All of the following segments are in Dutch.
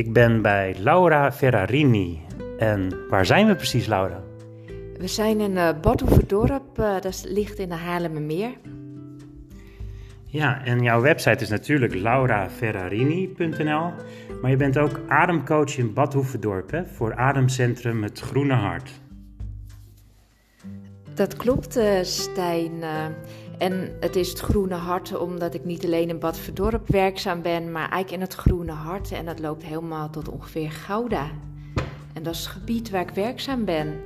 Ik ben bij Laura Ferrarini. En waar zijn we precies, Laura? We zijn in uh, uh, dat ligt in de Haarlemmermeer. Ja, en jouw website is natuurlijk lauraferrarini.nl. Maar je bent ook ademcoach in Bad Hoeverdorp hè, voor Ademcentrum Het Groene Hart. Dat klopt, uh, Stijn. En het is het Groene Hart omdat ik niet alleen in Bad Verdorp werkzaam ben, maar eigenlijk in het Groene Hart. En dat loopt helemaal tot ongeveer Gouda. En dat is het gebied waar ik werkzaam ben.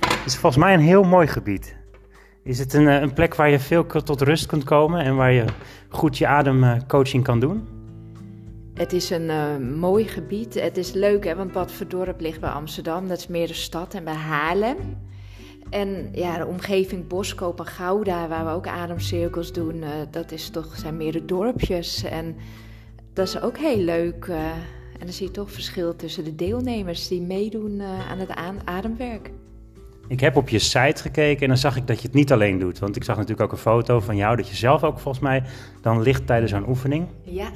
Het is volgens mij een heel mooi gebied. Is het een, een plek waar je veel tot rust kunt komen en waar je goed je ademcoaching kan doen? Het is een uh, mooi gebied. Het is leuk, hè, want Bad Verdorp ligt bij Amsterdam. Dat is meer de stad en bij Haarlem. En ja, de omgeving Boskoop en Gouda, waar we ook ademcirkels doen, uh, dat is toch, zijn meer de dorpjes. En dat is ook heel leuk. Uh, en dan zie je toch verschil tussen de deelnemers die meedoen aan het ademwerk. Ik heb op je site gekeken en dan zag ik dat je het niet alleen doet. Want ik zag natuurlijk ook een foto van jou, dat je zelf ook volgens mij dan ligt tijdens zo'n oefening. Ja,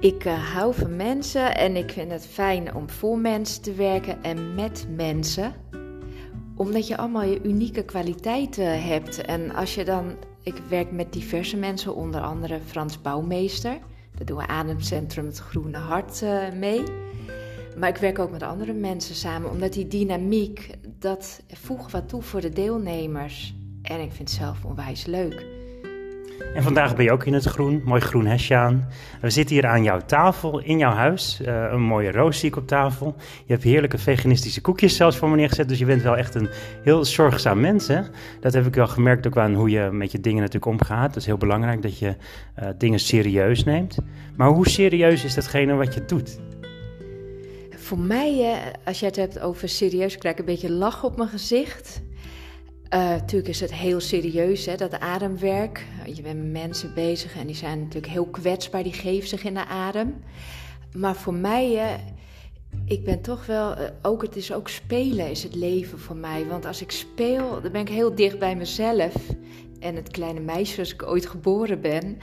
ik hou van mensen en ik vind het fijn om voor mensen te werken en met mensen. Omdat je allemaal je unieke kwaliteiten hebt. En als je dan, ik werk met diverse mensen, onder andere Frans Bouwmeester. Daar doen we Ademcentrum Het Groene Hart uh, mee. Maar ik werk ook met andere mensen samen, omdat die dynamiek, dat voegt wat toe voor de deelnemers. En ik vind het zelf onwijs leuk. En vandaag ben je ook in het groen, mooi groen hesje aan. We zitten hier aan jouw tafel in jouw huis. Uh, een mooie roos zie ik op tafel. Je hebt heerlijke veganistische koekjes zelfs voor me neergezet. Dus je bent wel echt een heel zorgzaam mens. Hè? Dat heb ik wel gemerkt ook aan hoe je met je dingen natuurlijk omgaat. Het is heel belangrijk dat je uh, dingen serieus neemt. Maar hoe serieus is datgene wat je doet? Voor mij, als je het hebt over serieus, krijg ik een beetje lach op mijn gezicht. Uh, natuurlijk is het heel serieus, hè, dat ademwerk. Je bent met mensen bezig en die zijn natuurlijk heel kwetsbaar, die geven zich in de adem. Maar voor mij, ik ben toch wel, uh, ook het is ook spelen is het leven voor mij. Want als ik speel, dan ben ik heel dicht bij mezelf. En het kleine meisje zoals ik ooit geboren ben.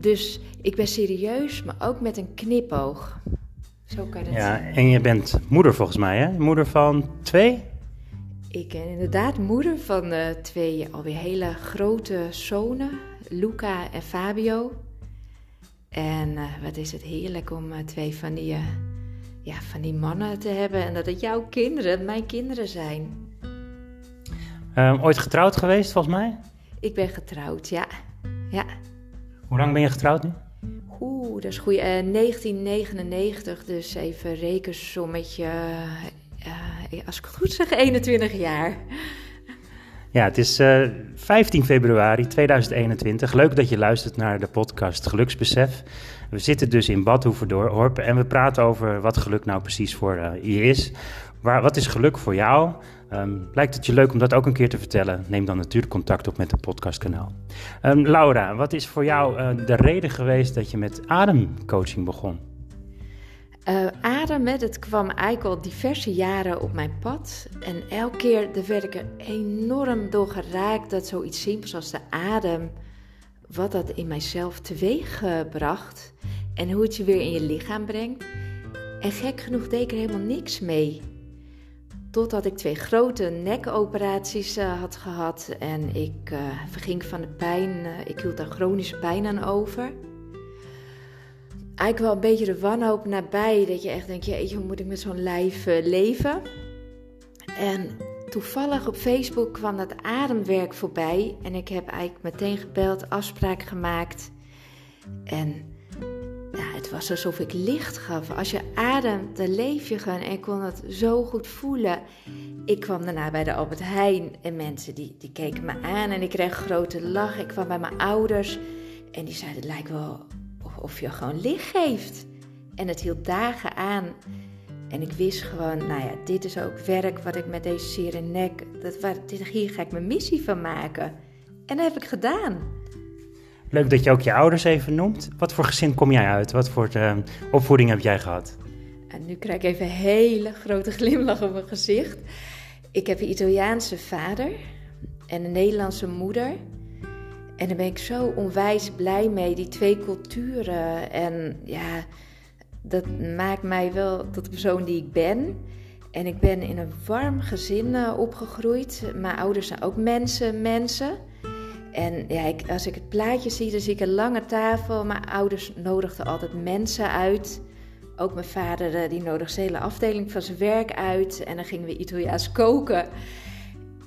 Dus ik ben serieus, maar ook met een knipoog. Zo kan het Ja, en je bent moeder volgens mij, hè? Moeder van twee? Ik ben inderdaad moeder van uh, twee alweer hele grote zonen, Luca en Fabio. En uh, wat is het heerlijk om uh, twee van die, ja, van die mannen te hebben en dat het jouw kinderen, mijn kinderen zijn. Um, ooit getrouwd geweest volgens mij? Ik ben getrouwd, ja. ja. Hoe lang ben je getrouwd nu? Oeh, dat is goed. 1999, dus even rekensommetje uh, als ik het goed zeg, 21 jaar. Ja, het is uh, 15 februari 2021. Leuk dat je luistert naar de podcast Geluksbesef. We zitten dus in Bad Hoeverdorp en we praten over wat geluk nou precies voor uh, je is. Wat is geluk voor jou? Um, lijkt het je leuk om dat ook een keer te vertellen? Neem dan natuurlijk contact op met het podcastkanaal. Um, Laura, wat is voor jou de reden geweest dat je met ademcoaching begon? Uh, ademen, kwam eigenlijk al diverse jaren op mijn pad. En elke keer werd ik er enorm door geraakt dat zoiets simpels als de adem, wat dat in mijzelf teweeg uh, bracht en hoe het je weer in je lichaam brengt. En gek genoeg deed ik er helemaal niks mee. Totdat ik twee grote nekoperaties uh, had gehad en ik verging van de pijn. ik hield daar chronische pijn aan over. Eigenlijk wel een beetje de wanhoop nabij. Dat je echt denkt, jeetje, hoe moet ik met zo'n lijf uh, leven? En toevallig op Facebook kwam dat ademwerk voorbij. En ik heb eigenlijk meteen gebeld, afspraak gemaakt. En ja, het was alsof ik licht gaf. Als je ademt, dan leef je gewoon. En ik kon het zo goed voelen. Ik kwam daarna bij de Albert Heijn en mensen die, die keken me aan en ik kreeg grote lach. Ik kwam bij mijn ouders en die zeiden, het lijkt wel of je gewoon licht geeft. En het hield dagen aan. En ik wist gewoon, nou ja, dit is ook werk wat ik met deze zere nek, dat, dit, hier ga ik mijn missie van maken. En dat heb ik gedaan. Leuk dat je ook je ouders even noemt. Wat voor gezin kom jij uit? Wat voor uh, opvoeding heb jij gehad? En nu krijg ik even een hele grote glimlach op mijn gezicht. Ik heb een Italiaanse vader en een Nederlandse moeder. En daar ben ik zo onwijs blij mee, die twee culturen. En ja, dat maakt mij wel tot de persoon die ik ben. En ik ben in een warm gezin uh, opgegroeid. Mijn ouders zijn ook mensen, mensen. En ja, ik, als ik het plaatje zie, dan zie ik een lange tafel. Mijn ouders nodigden altijd mensen uit. Ook mijn vader, uh, die nodigde de hele afdeling van zijn werk uit. En dan gingen we Italiaans koken.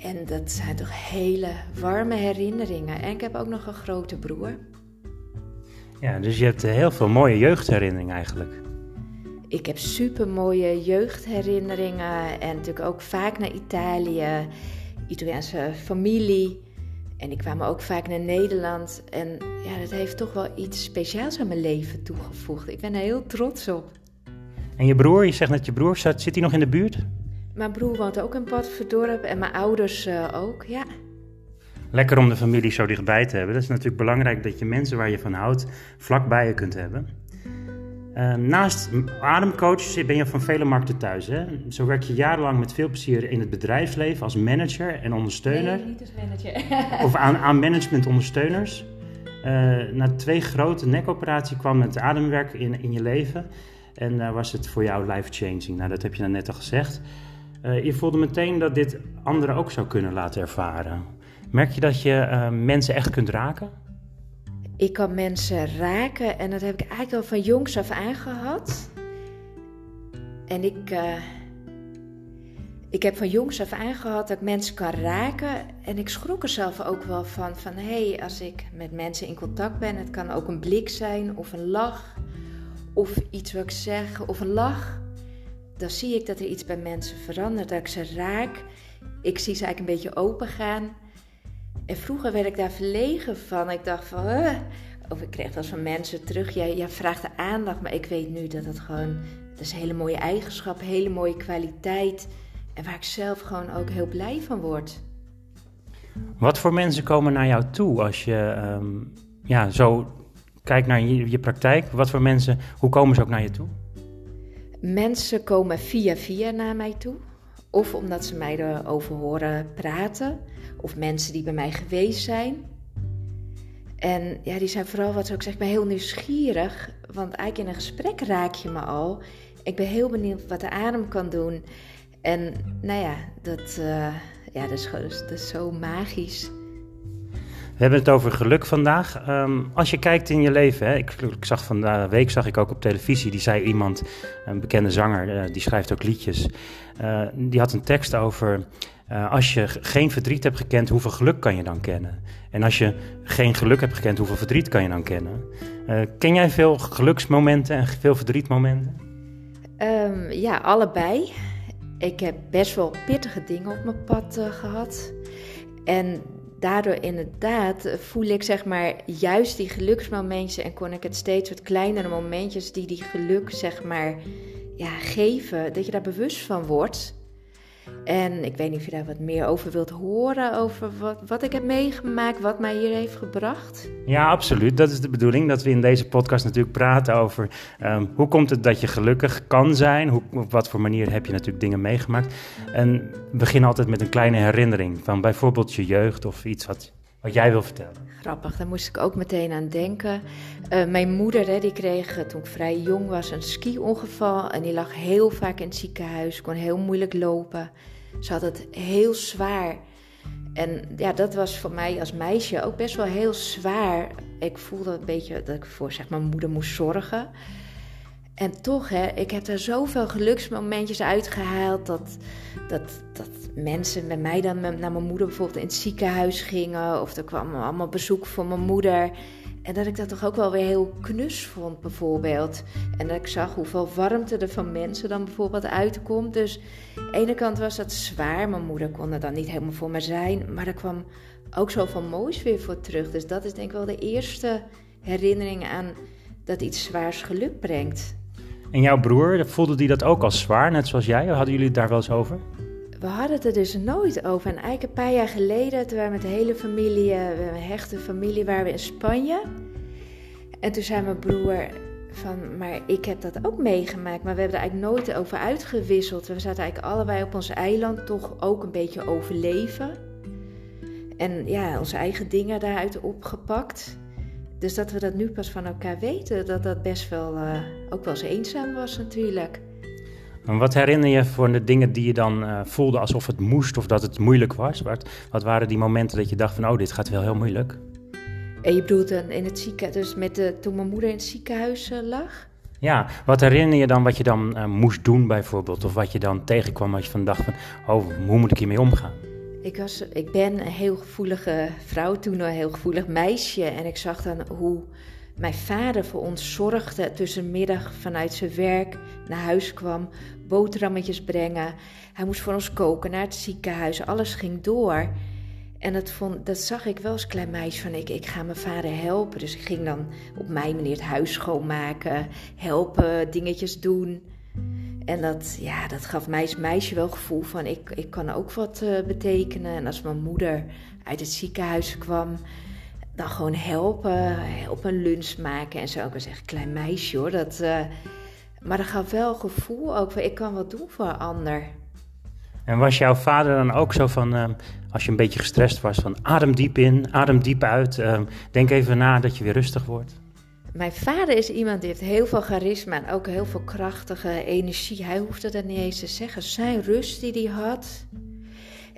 En dat zijn toch hele warme herinneringen. En ik heb ook nog een grote broer. Ja, dus je hebt heel veel mooie jeugdherinneringen eigenlijk. Ik heb super mooie jeugdherinneringen en natuurlijk ook vaak naar Italië, Italiaanse familie. En ik kwam ook vaak naar Nederland. En ja, dat heeft toch wel iets speciaals aan mijn leven toegevoegd. Ik ben er heel trots op. En je broer, je zegt dat je broer zit, zit hij nog in de buurt? Mijn broer woont ook in Padverdorp en mijn ouders uh, ook, ja. Lekker om de familie zo dichtbij te hebben. Dat is natuurlijk belangrijk dat je mensen waar je van houdt vlakbij je kunt hebben. Uh, naast ademcoach ben je van vele markten thuis. Hè? Zo werk je jarenlang met veel plezier in het bedrijfsleven als manager en ondersteuner. Nee, niet als manager. of aan, aan managementondersteuners. Uh, na twee grote nekoperaties kwam het ademwerk in, in je leven. En uh, was het voor jou life-changing. Nou, dat heb je dan net al gezegd. Uh, je voelde meteen dat dit anderen ook zou kunnen laten ervaren. Merk je dat je uh, mensen echt kunt raken? Ik kan mensen raken en dat heb ik eigenlijk al van jongs af aan gehad. En ik, uh, ik heb van jongs af aan gehad dat ik mensen kan raken. En ik schrok er zelf ook wel van, van hé, hey, als ik met mensen in contact ben, het kan ook een blik zijn of een lach. Of iets wat ik zeg, of een lach. Dan zie ik dat er iets bij mensen verandert, dat ik ze raak. Ik zie ze eigenlijk een beetje open gaan. En vroeger werd ik daar verlegen van. Ik dacht van, uh, of ik kreeg dat van mensen terug. Jij, vraagt de aandacht, maar ik weet nu dat het gewoon, dat is een hele mooie eigenschap, hele mooie kwaliteit. En waar ik zelf gewoon ook heel blij van word. Wat voor mensen komen naar jou toe als je um, ja, zo kijkt naar je, je praktijk? Wat voor mensen, hoe komen ze ook naar je toe? Mensen komen via via naar mij toe. Of omdat ze mij erover horen praten. Of mensen die bij mij geweest zijn. En ja, die zijn vooral, wat ik ik ben heel nieuwsgierig. Want eigenlijk in een gesprek raak je me al. Ik ben heel benieuwd wat de adem kan doen. En nou ja, dat, uh, ja, dat, is, dat is zo magisch. We hebben het over geluk vandaag. Um, als je kijkt in je leven, hè, ik, ik, zag van de week zag ik ook op televisie, die zei iemand, een bekende zanger, uh, die schrijft ook liedjes. Uh, die had een tekst over uh, als je geen verdriet hebt gekend, hoeveel geluk kan je dan kennen? En als je geen geluk hebt gekend, hoeveel verdriet kan je dan kennen? ken jij veel geluksmomenten en veel verdrietmomenten? Um, ja, allebei. Ik heb best wel pittige dingen op mijn pad gehad. En daardoor inderdaad voel ik zeg maar juist die geluksmomentjes en kon ik het steeds wat kleinere momentjes die die geluk zeg maar ja, geven, dat je daar bewust van wordt. En ik weet niet of je daar wat meer over wilt horen, over wat, wat ik heb meegemaakt, wat mij hier heeft gebracht. Ja, absoluut. Dat is de bedoeling, dat we in deze podcast natuurlijk praten over um, hoe komt het dat je gelukkig kan zijn, hoe, op wat voor manier heb je natuurlijk dingen meegemaakt. En begin altijd met een kleine herinnering van bijvoorbeeld je jeugd of iets wat, wat jij wil vertellen. Grappig, daar moest ik ook meteen aan denken. Uh, mijn moeder, hè, die kreeg toen ik vrij jong was een ski-ongeval en die lag heel vaak in het ziekenhuis, kon heel moeilijk lopen. Ze had het heel zwaar. En ja, dat was voor mij als meisje ook best wel heel zwaar. Ik voelde een beetje dat ik voor zeg, mijn moeder moest zorgen. En toch, hè, ik heb er zoveel geluksmomentjes uitgehaald dat, dat, dat mensen bij mij dan naar mijn moeder bijvoorbeeld in het ziekenhuis gingen. Of er kwam allemaal bezoek voor mijn moeder. En dat ik dat toch ook wel weer heel knus vond, bijvoorbeeld. En dat ik zag hoeveel warmte er van mensen dan bijvoorbeeld uitkomt. Dus aan de ene kant was dat zwaar. Mijn moeder kon er dan niet helemaal voor me zijn. Maar er kwam ook zoveel moois weer voor terug. Dus dat is denk ik wel de eerste herinnering aan dat iets zwaars geluk brengt. En jouw broer, voelde die dat ook als zwaar, net zoals jij? Hadden jullie het daar wel eens over? We hadden het er dus nooit over. En eigenlijk een paar jaar geleden, toen we met de hele familie, een hechte familie, waren we in Spanje. En toen zei mijn broer van, maar ik heb dat ook meegemaakt, maar we hebben er eigenlijk nooit over uitgewisseld. We zaten eigenlijk allebei op ons eiland toch ook een beetje overleven. En ja, onze eigen dingen daaruit opgepakt. Dus dat we dat nu pas van elkaar weten, dat dat best wel uh, ook wel eens eenzaam was natuurlijk. En wat herinner je voor de dingen die je dan uh, voelde alsof het moest of dat het moeilijk was? Wat, wat waren die momenten dat je dacht van, oh, dit gaat wel heel moeilijk? En je bedoelt dan in het ziekenhuis, dus met de, toen mijn moeder in het ziekenhuis uh, lag? Ja, wat herinner je dan wat je dan moest doen bijvoorbeeld? Of wat je dan tegenkwam als je van dacht van, oh, hoe moet ik hiermee omgaan? Ik, was, ik ben een heel gevoelige vrouw, toen een heel gevoelig meisje. En ik zag dan hoe mijn vader voor ons zorgde. Tussen middag vanuit zijn werk naar huis kwam, boterhammetjes brengen. Hij moest voor ons koken naar het ziekenhuis. Alles ging door. En dat, vond, dat zag ik wel als klein meisje van ik, ik ga mijn vader helpen. Dus ik ging dan op mijn manier het huis schoonmaken, helpen, dingetjes doen. En dat, ja, dat gaf mij als meisje wel gevoel van ik, ik kan ook wat uh, betekenen. En als mijn moeder uit het ziekenhuis kwam, dan gewoon helpen, helpen lunch maken en zo. Ik was echt een klein meisje hoor. Dat, uh, maar dat gaf wel gevoel ook van ik kan wat doen voor een ander. En was jouw vader dan ook zo van, uh, als je een beetje gestrest was, van adem diep in, adem diep uit, denk even na dat je weer rustig wordt? Mijn vader is iemand die heeft heel veel charisma en ook heel veel krachtige energie. Hij hoefde dat niet eens te zeggen. Zijn rust die hij had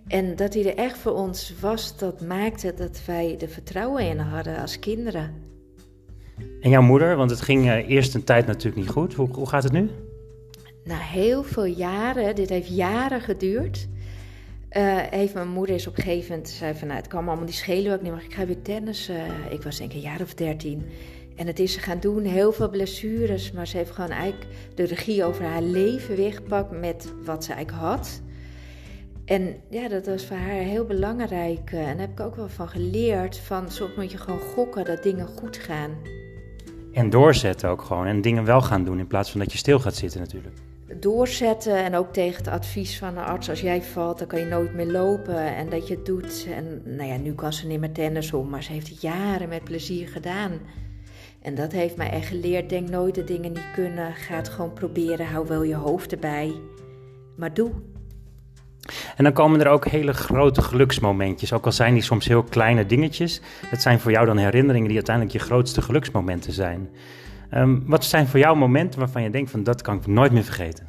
en dat hij er echt voor ons was, dat maakte dat wij er vertrouwen in hadden als kinderen. En jouw moeder, want het ging uh, eerst een tijd natuurlijk niet goed. Hoe, hoe gaat het nu? Na heel veel jaren, dit heeft jaren geduurd, uh, heeft mijn moeder is op een gegeven moment zei van, nou, het kwam allemaal die schelen ook niet, maar ik ga weer tennis. Uh, ik was denk ik een jaar of dertien. En het is ze gaan doen, heel veel blessures, maar ze heeft gewoon eigenlijk de regie over haar leven weggepakt met wat ze eigenlijk had. En ja, dat was voor haar heel belangrijk. En daar heb ik ook wel van geleerd. Van soms moet je gewoon gokken dat dingen goed gaan. En doorzetten ook gewoon. En dingen wel gaan doen in plaats van dat je stil gaat zitten natuurlijk. Doorzetten en ook tegen het advies van de arts. Als jij valt, dan kan je nooit meer lopen. En dat je het doet. En nou ja, nu kan ze niet meer tennis om. Maar ze heeft het jaren met plezier gedaan. En dat heeft mij echt geleerd. Denk nooit dat dingen niet kunnen. Ga het gewoon proberen. Hou wel je hoofd erbij. Maar doe. En dan komen er ook hele grote geluksmomentjes. Ook al zijn die soms heel kleine dingetjes. Het zijn voor jou dan herinneringen die uiteindelijk je grootste geluksmomenten zijn. Um, wat zijn voor jou momenten waarvan je denkt van dat kan ik nooit meer vergeten?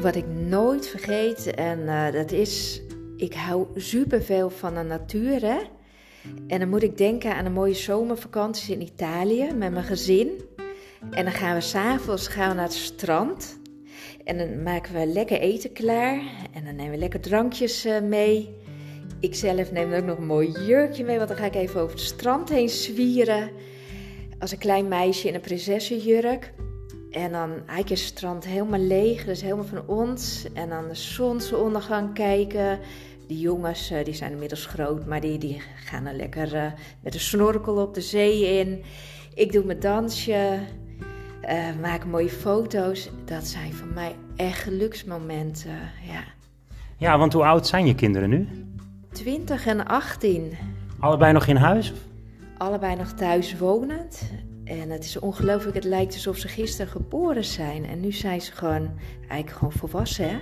Wat ik nooit vergeet, en uh, dat is, ik hou superveel van de natuur. Hè? En dan moet ik denken aan een mooie zomervakanties in Italië met mijn gezin. En dan gaan we s'avonds naar het strand. En dan maken we lekker eten klaar. En dan nemen we lekker drankjes uh, mee. Ik zelf neem ook nog een mooi jurkje mee, want dan ga ik even over het strand heen zwieren. Als een klein meisje in een prinsessenjurk. En dan eigenlijk is het strand helemaal leeg, dus helemaal van ons. En dan de zonsondergang kijken. Die jongens uh, die zijn inmiddels groot, maar die, die gaan dan lekker uh, met een snorkel op de zee in. Ik doe mijn dansje. Uh, maak mooie foto's. Dat zijn voor mij echt geluksmomenten. Ja. ja, want hoe oud zijn je kinderen nu? 20 en 18. Allebei nog in huis? Allebei nog thuis wonend. En het is ongelooflijk, het lijkt alsof ze gisteren geboren zijn. En nu zijn ze gewoon, eigenlijk gewoon volwassen. Hè?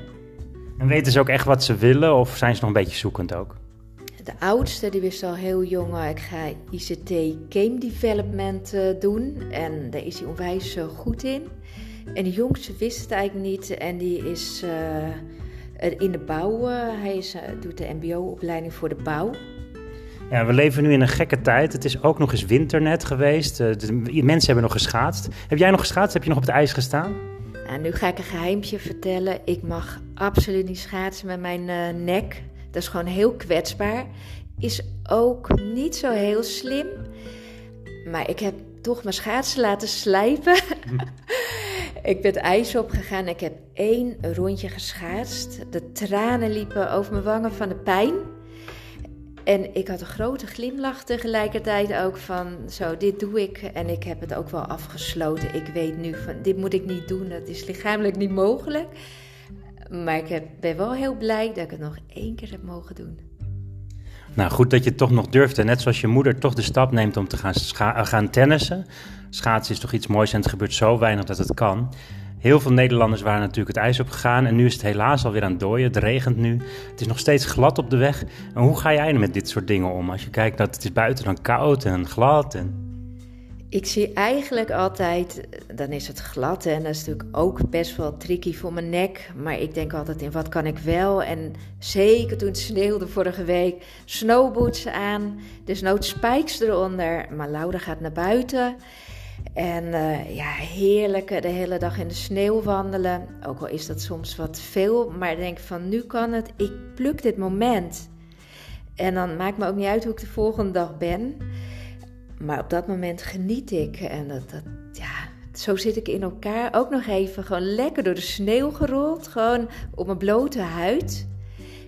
En weten ze ook echt wat ze willen of zijn ze nog een beetje zoekend ook? De oudste die wist al heel jong, ik ga ICT Game Development uh, doen. En daar is hij onwijs uh, goed in. En de jongste wist het eigenlijk niet en die is uh, in de bouw. hij is, doet de mbo-opleiding voor de bouw. Ja, we leven nu in een gekke tijd. Het is ook nog eens winternet geweest. De mensen hebben nog geschaatst. Heb jij nog geschaatst? Heb je nog op het ijs gestaan? Nu ga ik een geheimtje vertellen. Ik mag absoluut niet schaatsen met mijn nek. Dat is gewoon heel kwetsbaar. Is ook niet zo heel slim. Maar ik heb toch mijn schaatsen laten slijpen. ik ben het ijs opgegaan. Ik heb één rondje geschaatst. De tranen liepen over mijn wangen van de pijn. En ik had een grote glimlach tegelijkertijd ook van zo, dit doe ik. En ik heb het ook wel afgesloten. Ik weet nu van, dit moet ik niet doen. Dat is lichamelijk niet mogelijk. Maar ik ben wel heel blij dat ik het nog één keer heb mogen doen. Nou, goed dat je toch nog durft. En net zoals je moeder toch de stap neemt om te gaan, gaan tennissen. Schaatsen is toch iets moois en het gebeurt zo weinig dat het kan. Heel veel Nederlanders waren natuurlijk het ijs opgegaan en nu is het helaas alweer aan het dooien. Het regent nu. Het is nog steeds glad op de weg. En hoe ga jij met dit soort dingen om? Als je kijkt dat het is buiten dan koud en glad en... Ik zie eigenlijk altijd, dan is het glad en dat is natuurlijk ook best wel tricky voor mijn nek. Maar ik denk altijd in wat kan ik wel. En zeker toen het sneeuwde vorige week, snowboots aan, dus nood spikes eronder. Maar Laura gaat naar buiten. En uh, ja, heerlijk de hele dag in de sneeuw wandelen. Ook al is dat soms wat veel, maar denk van nu kan het. Ik pluk dit moment. En dan maakt me ook niet uit hoe ik de volgende dag ben. Maar op dat moment geniet ik. En dat, dat, ja, zo zit ik in elkaar. Ook nog even gewoon lekker door de sneeuw gerold. Gewoon op mijn blote huid.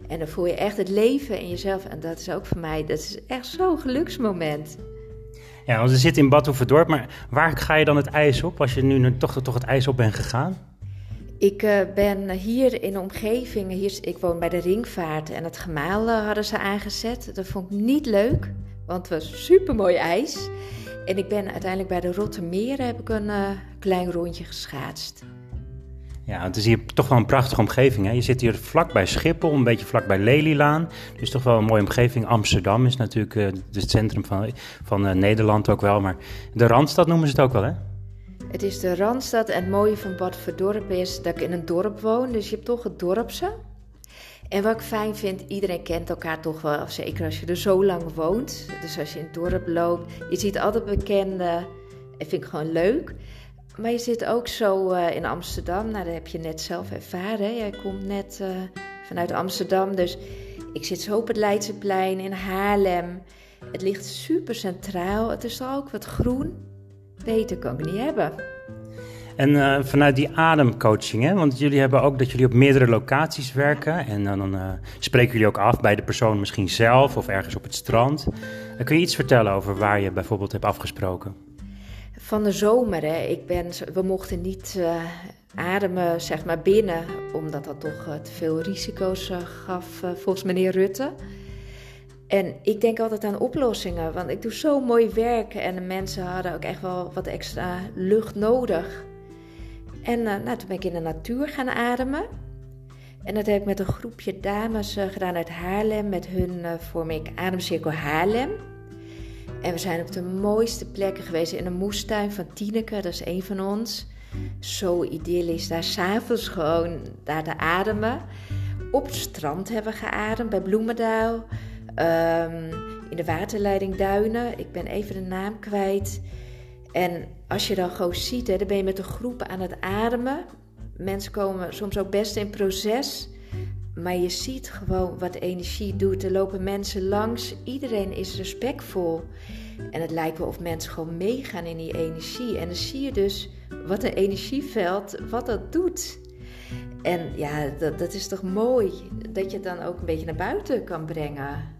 En dan voel je echt het leven in jezelf. En dat is ook voor mij, dat is echt zo'n geluksmoment. Ja, want we zitten in Badhoevedorp, maar waar ga je dan het ijs op als je nu toch, toch het ijs op bent gegaan? Ik uh, ben hier in de omgeving, hier, ik woon bij de Ringvaart en het gemaal uh, hadden ze aangezet. Dat vond ik niet leuk, want het was super mooi ijs. En ik ben uiteindelijk bij de Rottermeren heb ik een uh, klein rondje geschaatst. Ja, het is hier toch wel een prachtige omgeving. Hè? Je zit hier vlak bij Schiphol, een beetje vlak bij Lelylaan. Dus toch wel een mooie omgeving. Amsterdam is natuurlijk uh, het centrum van, van uh, Nederland ook wel. Maar de Randstad noemen ze het ook wel, hè? Het is de Randstad en het mooie van Bad Verdorp is dat ik in een dorp woon. Dus je hebt toch het dorpse. En wat ik fijn vind, iedereen kent elkaar toch wel, zeker als je er zo lang woont. Dus als je in het dorp loopt, je ziet altijd bekenden. Dat vind ik gewoon leuk. Maar je zit ook zo uh, in Amsterdam. Nou, dat heb je net zelf ervaren. Jij komt net uh, vanuit Amsterdam. Dus ik zit zo op het Leidseplein in Haarlem. Het ligt super centraal. Het is ook wat groen. Beter kan ik niet hebben. En uh, vanuit die ademcoaching, hè? want jullie hebben ook dat jullie op meerdere locaties werken. En dan spreken jullie ook af bij de persoon misschien zelf of ergens op het strand. Kun je iets vertellen over waar je bijvoorbeeld hebt afgesproken? Van de zomer, hè. Ik ben, we mochten niet ademen zeg maar binnen, omdat dat toch te veel risico's gaf volgens meneer Rutte. En ik denk altijd aan oplossingen, want ik doe zo mooi werk en de mensen hadden ook echt wel wat extra lucht nodig. En nou, toen ben ik in de natuur gaan ademen. En dat heb ik met een groepje dames gedaan uit Haarlem. Met hun vorm ik Ademcirkel Haarlem. En we zijn op de mooiste plekken geweest. In een moestuin van Tineke, dat is een van ons. Zo idyllisch, daar s'avonds gewoon daar te ademen. Op het strand hebben we geademd, bij Bloemendaal. Um, in de waterleiding Duinen. Ik ben even de naam kwijt. En als je dan gewoon ziet, hè, dan ben je met een groep aan het ademen. Mensen komen soms ook best in proces. Maar je ziet gewoon wat energie doet. Er lopen mensen langs. Iedereen is respectvol. En het lijkt wel of mensen gewoon meegaan in die energie. En dan zie je dus wat een energieveld, wat dat doet. En ja, dat, dat is toch mooi dat je het dan ook een beetje naar buiten kan brengen.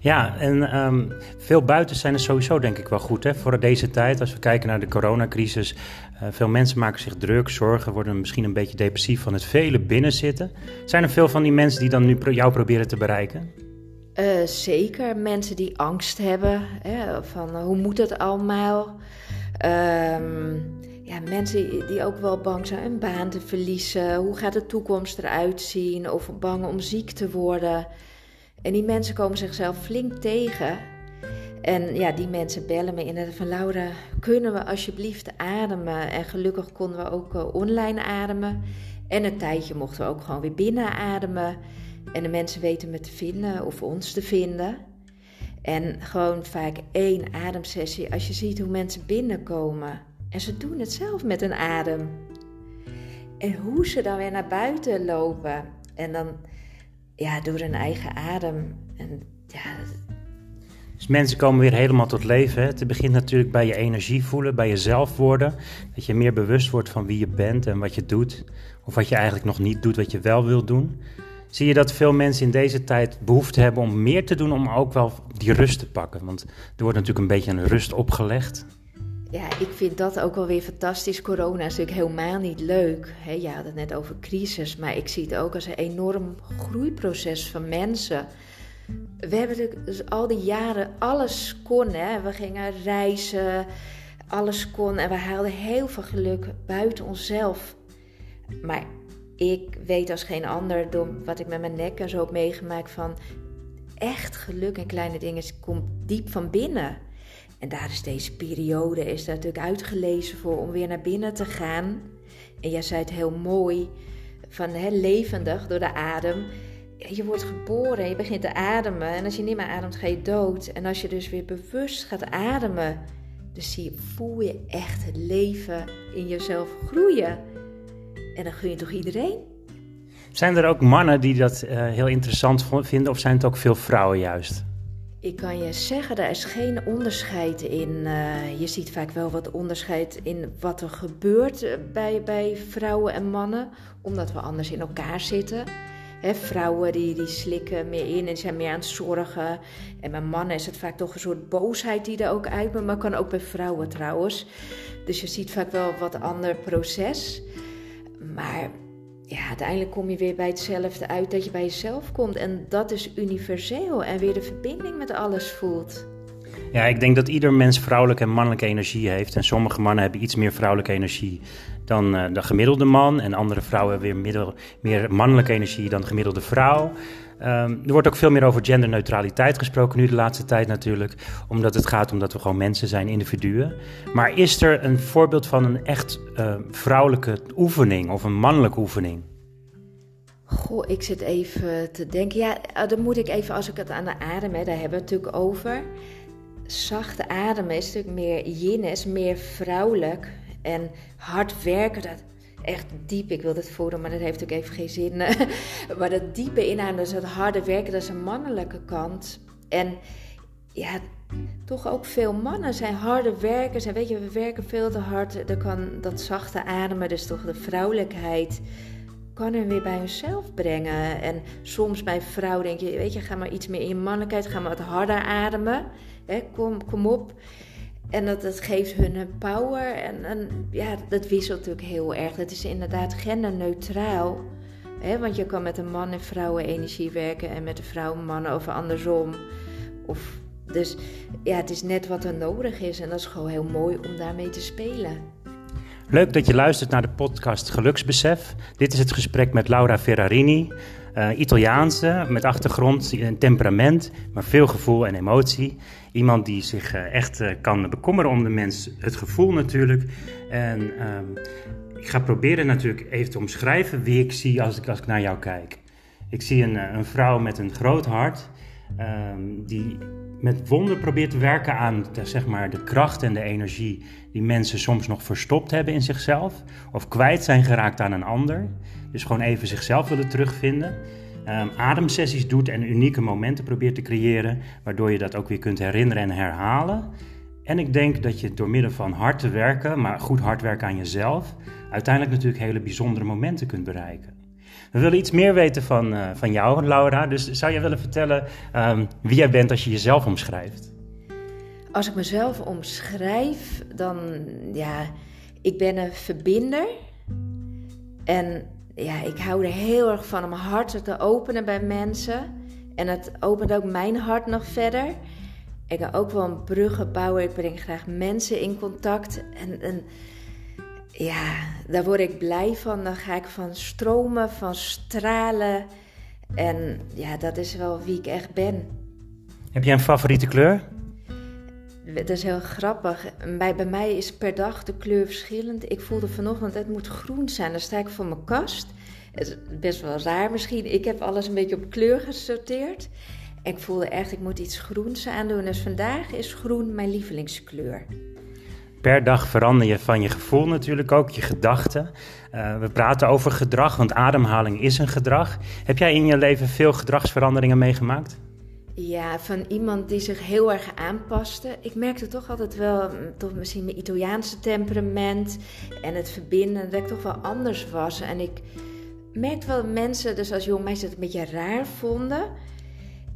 Ja, en um, veel buiten zijn er sowieso denk ik wel goed hè, voor deze tijd. Als we kijken naar de coronacrisis, uh, veel mensen maken zich druk, zorgen, worden misschien een beetje depressief van het vele binnenzitten. Zijn er veel van die mensen die dan nu jou proberen te bereiken? Uh, zeker, mensen die angst hebben, hè, van uh, hoe moet het allemaal? Um, ja, mensen die ook wel bang zijn een baan te verliezen. Hoe gaat de toekomst eruit zien? Of bang om ziek te worden. En die mensen komen zichzelf flink tegen. En ja, die mensen bellen me inderdaad van Laura, kunnen we alsjeblieft ademen? En gelukkig konden we ook uh, online ademen. En een tijdje mochten we ook gewoon weer binnen ademen. En de mensen weten me te vinden of ons te vinden. En gewoon vaak één ademsessie. Als je ziet hoe mensen binnenkomen. En ze doen het zelf met een adem. En hoe ze dan weer naar buiten lopen. En dan ja, door hun eigen adem. En, ja. Dus mensen komen weer helemaal tot leven. Hè? Het begint natuurlijk bij je energie voelen, bij jezelf worden. Dat je meer bewust wordt van wie je bent en wat je doet. Of wat je eigenlijk nog niet doet, wat je wel wilt doen. Zie je dat veel mensen in deze tijd behoefte hebben om meer te doen om ook wel die rust te pakken? Want er wordt natuurlijk een beetje een rust opgelegd. Ja, ik vind dat ook wel weer fantastisch. Corona is natuurlijk helemaal niet leuk. He, je had het net over crisis, maar ik zie het ook als een enorm groeiproces van mensen. We hebben dus al die jaren alles kon. Hè. We gingen reizen, alles kon en we haalden heel veel geluk buiten onszelf. Maar ik weet als geen ander, door wat ik met mijn nek en zo heb meegemaakt, van echt geluk en kleine dingen komt diep van binnen. En daar is deze periode is daar natuurlijk uitgelezen voor om weer naar binnen te gaan. En jij zei het heel mooi, van hè, levendig door de adem. Je wordt geboren, je begint te ademen. En als je niet meer ademt, ga je dood. En als je dus weer bewust gaat ademen, dus zie voel je echt het leven in jezelf groeien. En dan gun je toch iedereen? Zijn er ook mannen die dat uh, heel interessant vinden, of zijn het ook veel vrouwen juist? Ik kan je zeggen, er is geen onderscheid in. Uh, je ziet vaak wel wat onderscheid in wat er gebeurt eh, bij, bij vrouwen en mannen, omdat we anders in elkaar zitten. He, vrouwen die, die slikken meer in en zijn meer aan het zorgen. En bij mannen is het vaak toch een soort boosheid die er ook uit maar kan ook bij vrouwen trouwens. Dus je ziet vaak wel wat ander proces. Maar ja, uiteindelijk kom je weer bij hetzelfde uit dat je bij jezelf komt. En dat is universeel en weer de verbinding met alles voelt. Ja, ik denk dat ieder mens vrouwelijke en mannelijke energie heeft. En sommige mannen hebben iets meer vrouwelijke energie dan uh, de gemiddelde man. En andere vrouwen hebben weer middel, meer mannelijke energie dan de gemiddelde vrouw. Um, er wordt ook veel meer over genderneutraliteit gesproken nu de laatste tijd natuurlijk. Omdat het gaat om dat we gewoon mensen zijn, individuen. Maar is er een voorbeeld van een echt uh, vrouwelijke oefening of een mannelijke oefening? Goh, ik zit even te denken. Ja, eh, dan moet ik even, als ik het aan de adem heb, daar hebben we het natuurlijk over. Zachte ademen is natuurlijk meer yin, is meer vrouwelijk. En hard werken, dat echt diep. Ik wil het voelen, maar dat heeft ook even geen zin. maar dat diepe inademen, dus dat harde werken, dat is een mannelijke kant. En ja, toch ook veel mannen zijn harde werkers. En weet je, we werken veel te hard. Dan kan dat zachte ademen, dus toch de vrouwelijkheid, kan weer bij hunzelf brengen. En soms bij vrouw denk je, weet je, ga maar iets meer in je mannelijkheid, ga maar wat harder ademen. Hè, kom, kom op. En dat, dat geeft hun power. En, en ja, dat wisselt natuurlijk heel erg. Het is inderdaad genderneutraal. Hè? Want je kan met een man en vrouwen energie werken en met een vrouw en mannen of andersom. Of, dus ja, het is net wat er nodig is. En dat is gewoon heel mooi om daarmee te spelen. Leuk dat je luistert naar de podcast Geluksbesef. Dit is het gesprek met Laura Ferrarini. Uh, Italiaanse, met achtergrond en temperament, maar veel gevoel en emotie. Iemand die zich uh, echt uh, kan bekommeren om de mens, het gevoel natuurlijk. En um, ik ga proberen natuurlijk even te omschrijven wie ik zie als ik, als ik naar jou kijk. Ik zie een, een vrouw met een groot hart, um, die met wonder probeert te werken aan zeg maar, de kracht en de energie die mensen soms nog verstopt hebben in zichzelf. Of kwijt zijn geraakt aan een ander. Dus gewoon even zichzelf willen terugvinden. Um, ademsessies doet en unieke momenten probeert te creëren, waardoor je dat ook weer kunt herinneren en herhalen. En ik denk dat je door middel van hard te werken, maar goed hard werken aan jezelf, uiteindelijk natuurlijk hele bijzondere momenten kunt bereiken. We willen iets meer weten van, uh, van jou, Laura. Dus zou jij willen vertellen um, wie jij bent als je jezelf omschrijft? Als ik mezelf omschrijf, dan ja, ik ben een verbinder. En ja, ik hou er heel erg van om mijn hart te openen bij mensen. En het opent ook mijn hart nog verder. Ik ga ook wel een bruggen bouwen. Ik breng graag mensen in contact. En, en ja, daar word ik blij van. Dan ga ik van stromen, van stralen. En ja, dat is wel wie ik echt ben. Heb jij een favoriete kleur? Dat is heel grappig. Bij, bij mij is per dag de kleur verschillend. Ik voelde vanochtend, het moet groen zijn. Dan sta ik voor mijn kast. Het is best wel raar misschien. Ik heb alles een beetje op kleur gesorteerd. Ik voelde echt, ik moet iets groens aandoen. Dus vandaag is groen mijn lievelingskleur. Per dag verander je van je gevoel natuurlijk ook, je gedachten. Uh, we praten over gedrag, want ademhaling is een gedrag. Heb jij in je leven veel gedragsveranderingen meegemaakt? Ja, van iemand die zich heel erg aanpaste. Ik merkte toch altijd wel, mm, toch misschien mijn Italiaanse temperament en het verbinden, dat ik toch wel anders was. En ik merkte wel dat mensen, dus als jong meisje, het een beetje raar vonden.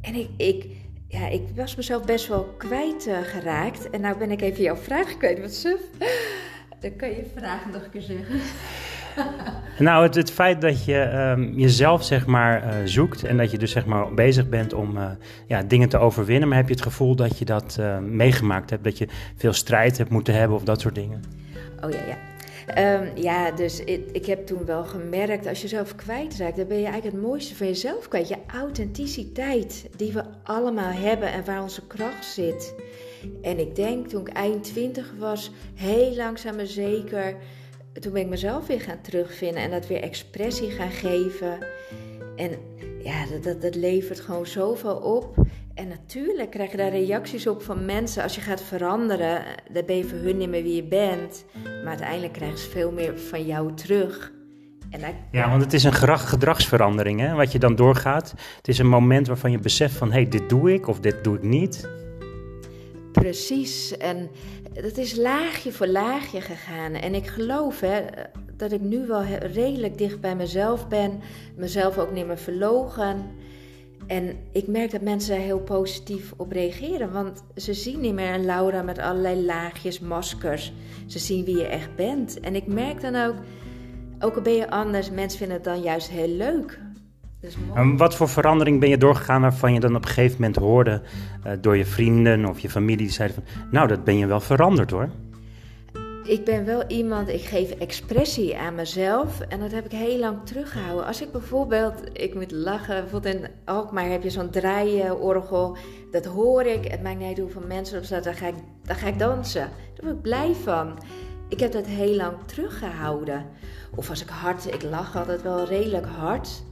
En ik, ik, ja, ik was mezelf best wel kwijt geraakt. En nou ben ik even jouw vraag kwijt. Wat suf. Dan kan je je vraag nog een keer zeggen. nou, het, het, feit dat je um, jezelf zeg maar uh, zoekt en dat je dus zeg maar bezig bent om uh, ja, dingen te overwinnen, maar heb je het gevoel dat je dat uh, meegemaakt hebt, dat je veel strijd hebt moeten hebben of dat soort dingen? Oh ja, ja. Ehm, ja, dus ik, ik, heb toen wel gemerkt, als je zelf kwijtraakt, dan ben je eigenlijk het mooiste van jezelf kwijt. Je authenticiteit, die we allemaal hebben en waar onze kracht zit. En ik denk toen ik eind twintig was, heel langzaam maar zeker, toen ben ik mezelf weer gaan terugvinden en dat weer expressie gaan geven. En ja, dat, dat, dat levert gewoon zoveel op. En natuurlijk krijg je daar reacties op van mensen. Als je gaat veranderen, dan ben je voor hun niet meer wie je bent. Maar uiteindelijk krijgen ze veel meer van jou terug. En Ja, want het is een gedragsverandering hè, wat je dan doorgaat. Het is een moment waarvan je beseft van... hé, hey, dit doe ik of dit doe ik niet. Precies. En dat is laagje voor laagje gegaan. En ik geloof hè, dat ik nu wel redelijk dicht bij mezelf ben. Mezelf ook niet meer verlogen. En ik merk dat mensen daar heel positief op reageren. Want ze zien niet meer een Laura met allerlei laagjes, maskers. Ze zien wie je echt bent. En ik merk dan ook, ook al ben je anders, mensen vinden het dan juist heel leuk. En wat voor verandering ben je doorgegaan waarvan je dan op een gegeven moment hoorde uh, door je vrienden of je familie die zeiden van, nou dat ben je wel veranderd hoor? Ik ben wel iemand, ik geef expressie aan mezelf en dat heb ik heel lang teruggehouden. Als ik bijvoorbeeld, ik moet lachen, bijvoorbeeld in Alkmaar heb je zo'n draaiorgel, dat hoor ik, het maakt niet uit hoeveel mensen op staat, dan ga, ik, dan ga ik dansen. Daar word ik blij van. Ik heb dat heel lang teruggehouden. Of als ik hard, ik lach altijd wel redelijk hard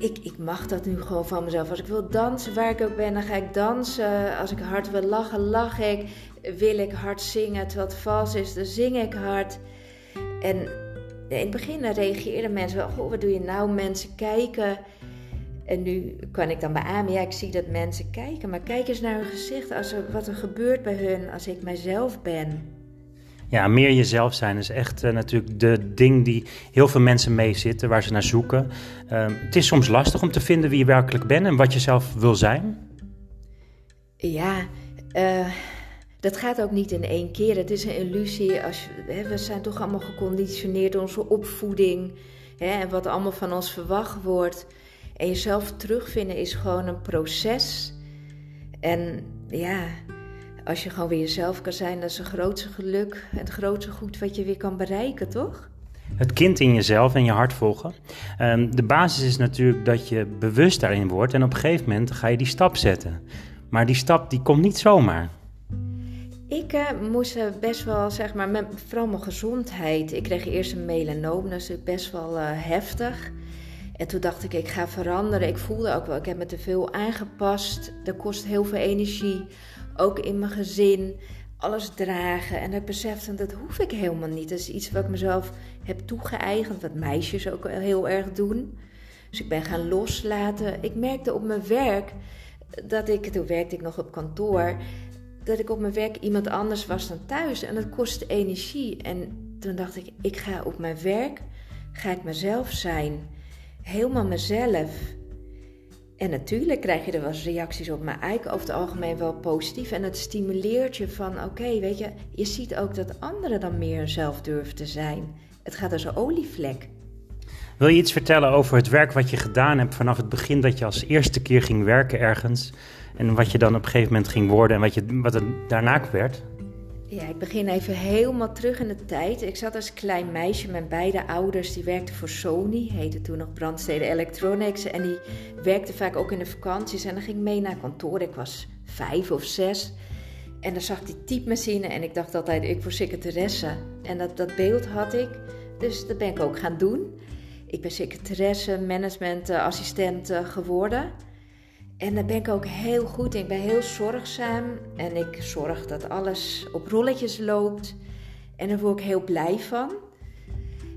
ik, ik mag dat nu gewoon van mezelf. Als ik wil dansen, waar ik ook ben, dan ga ik dansen. Als ik hard wil lachen, lach ik. Wil ik hard zingen terwijl het vals is, dan zing ik hard. En in het begin reageerden mensen wel, goh, wat doe je nou? Mensen kijken. En nu kan ik dan beamen, ja, ik zie dat mensen kijken. Maar kijk eens naar hun gezicht, als er, wat er gebeurt bij hun als ik mijzelf ben. Ja, meer jezelf zijn is echt uh, natuurlijk de ding die heel veel mensen mee zitten, waar ze naar zoeken. Uh, het is soms lastig om te vinden wie je werkelijk bent en wat je zelf wil zijn. Ja, uh, dat gaat ook niet in één keer. Het is een illusie. Als, hè, we zijn toch allemaal geconditioneerd door onze opvoeding hè, en wat allemaal van ons verwacht wordt. En jezelf terugvinden is gewoon een proces. En ja, als je gewoon weer jezelf kan zijn, dat is het grootste geluk, het grootste goed wat je weer kan bereiken, toch? Het kind in jezelf en je hart volgen. Um, de basis is natuurlijk dat je bewust daarin wordt en op een gegeven moment ga je die stap zetten. Maar die stap die komt niet zomaar. Ik uh, moest uh, best wel, zeg maar, met, vooral mijn gezondheid. Ik kreeg eerst een melanoom, dat is best wel uh, heftig. En toen dacht ik, ik ga veranderen. Ik voelde ook wel, ik heb me te veel aangepast. Dat kost heel veel energie ook in mijn gezin, alles dragen. En ik besefte, dat hoef ik helemaal niet. Dat is iets wat ik mezelf heb toegeëigend, wat meisjes ook heel erg doen. Dus ik ben gaan loslaten. Ik merkte op mijn werk dat ik, toen werkte ik nog op kantoor, dat ik op mijn werk iemand anders was dan thuis. En dat kostte energie. En toen dacht ik, ik ga op mijn werk, ga ik mezelf zijn. Helemaal mezelf. En natuurlijk krijg je er wel reacties op, maar eigenlijk over het algemeen wel positief. En het stimuleert je van, oké, weet je, je ziet ook dat anderen dan meer zelf durven te zijn. Het gaat als een olievlek. Wil je iets vertellen over het werk wat je gedaan hebt vanaf het begin dat je als eerste keer ging werken ergens? En wat je dan op een gegeven moment ging worden en wat, je, wat het daarna werd? Ja, ik begin even helemaal terug in de tijd. Ik zat als klein meisje, mijn beide ouders die werkten voor Sony, heette toen nog Brandstede Electronics. En die werkten vaak ook in de vakanties. En dan ging ik mee naar kantoor. Ik was vijf of zes. En dan zag die typemachine en ik dacht altijd, ik voor secretaresse. En dat, dat beeld had ik, dus dat ben ik ook gaan doen. Ik ben secretaresse, managementassistent geworden. En daar ben ik ook heel goed in. Ik ben heel zorgzaam en ik zorg dat alles op rolletjes loopt. En daar word ik heel blij van.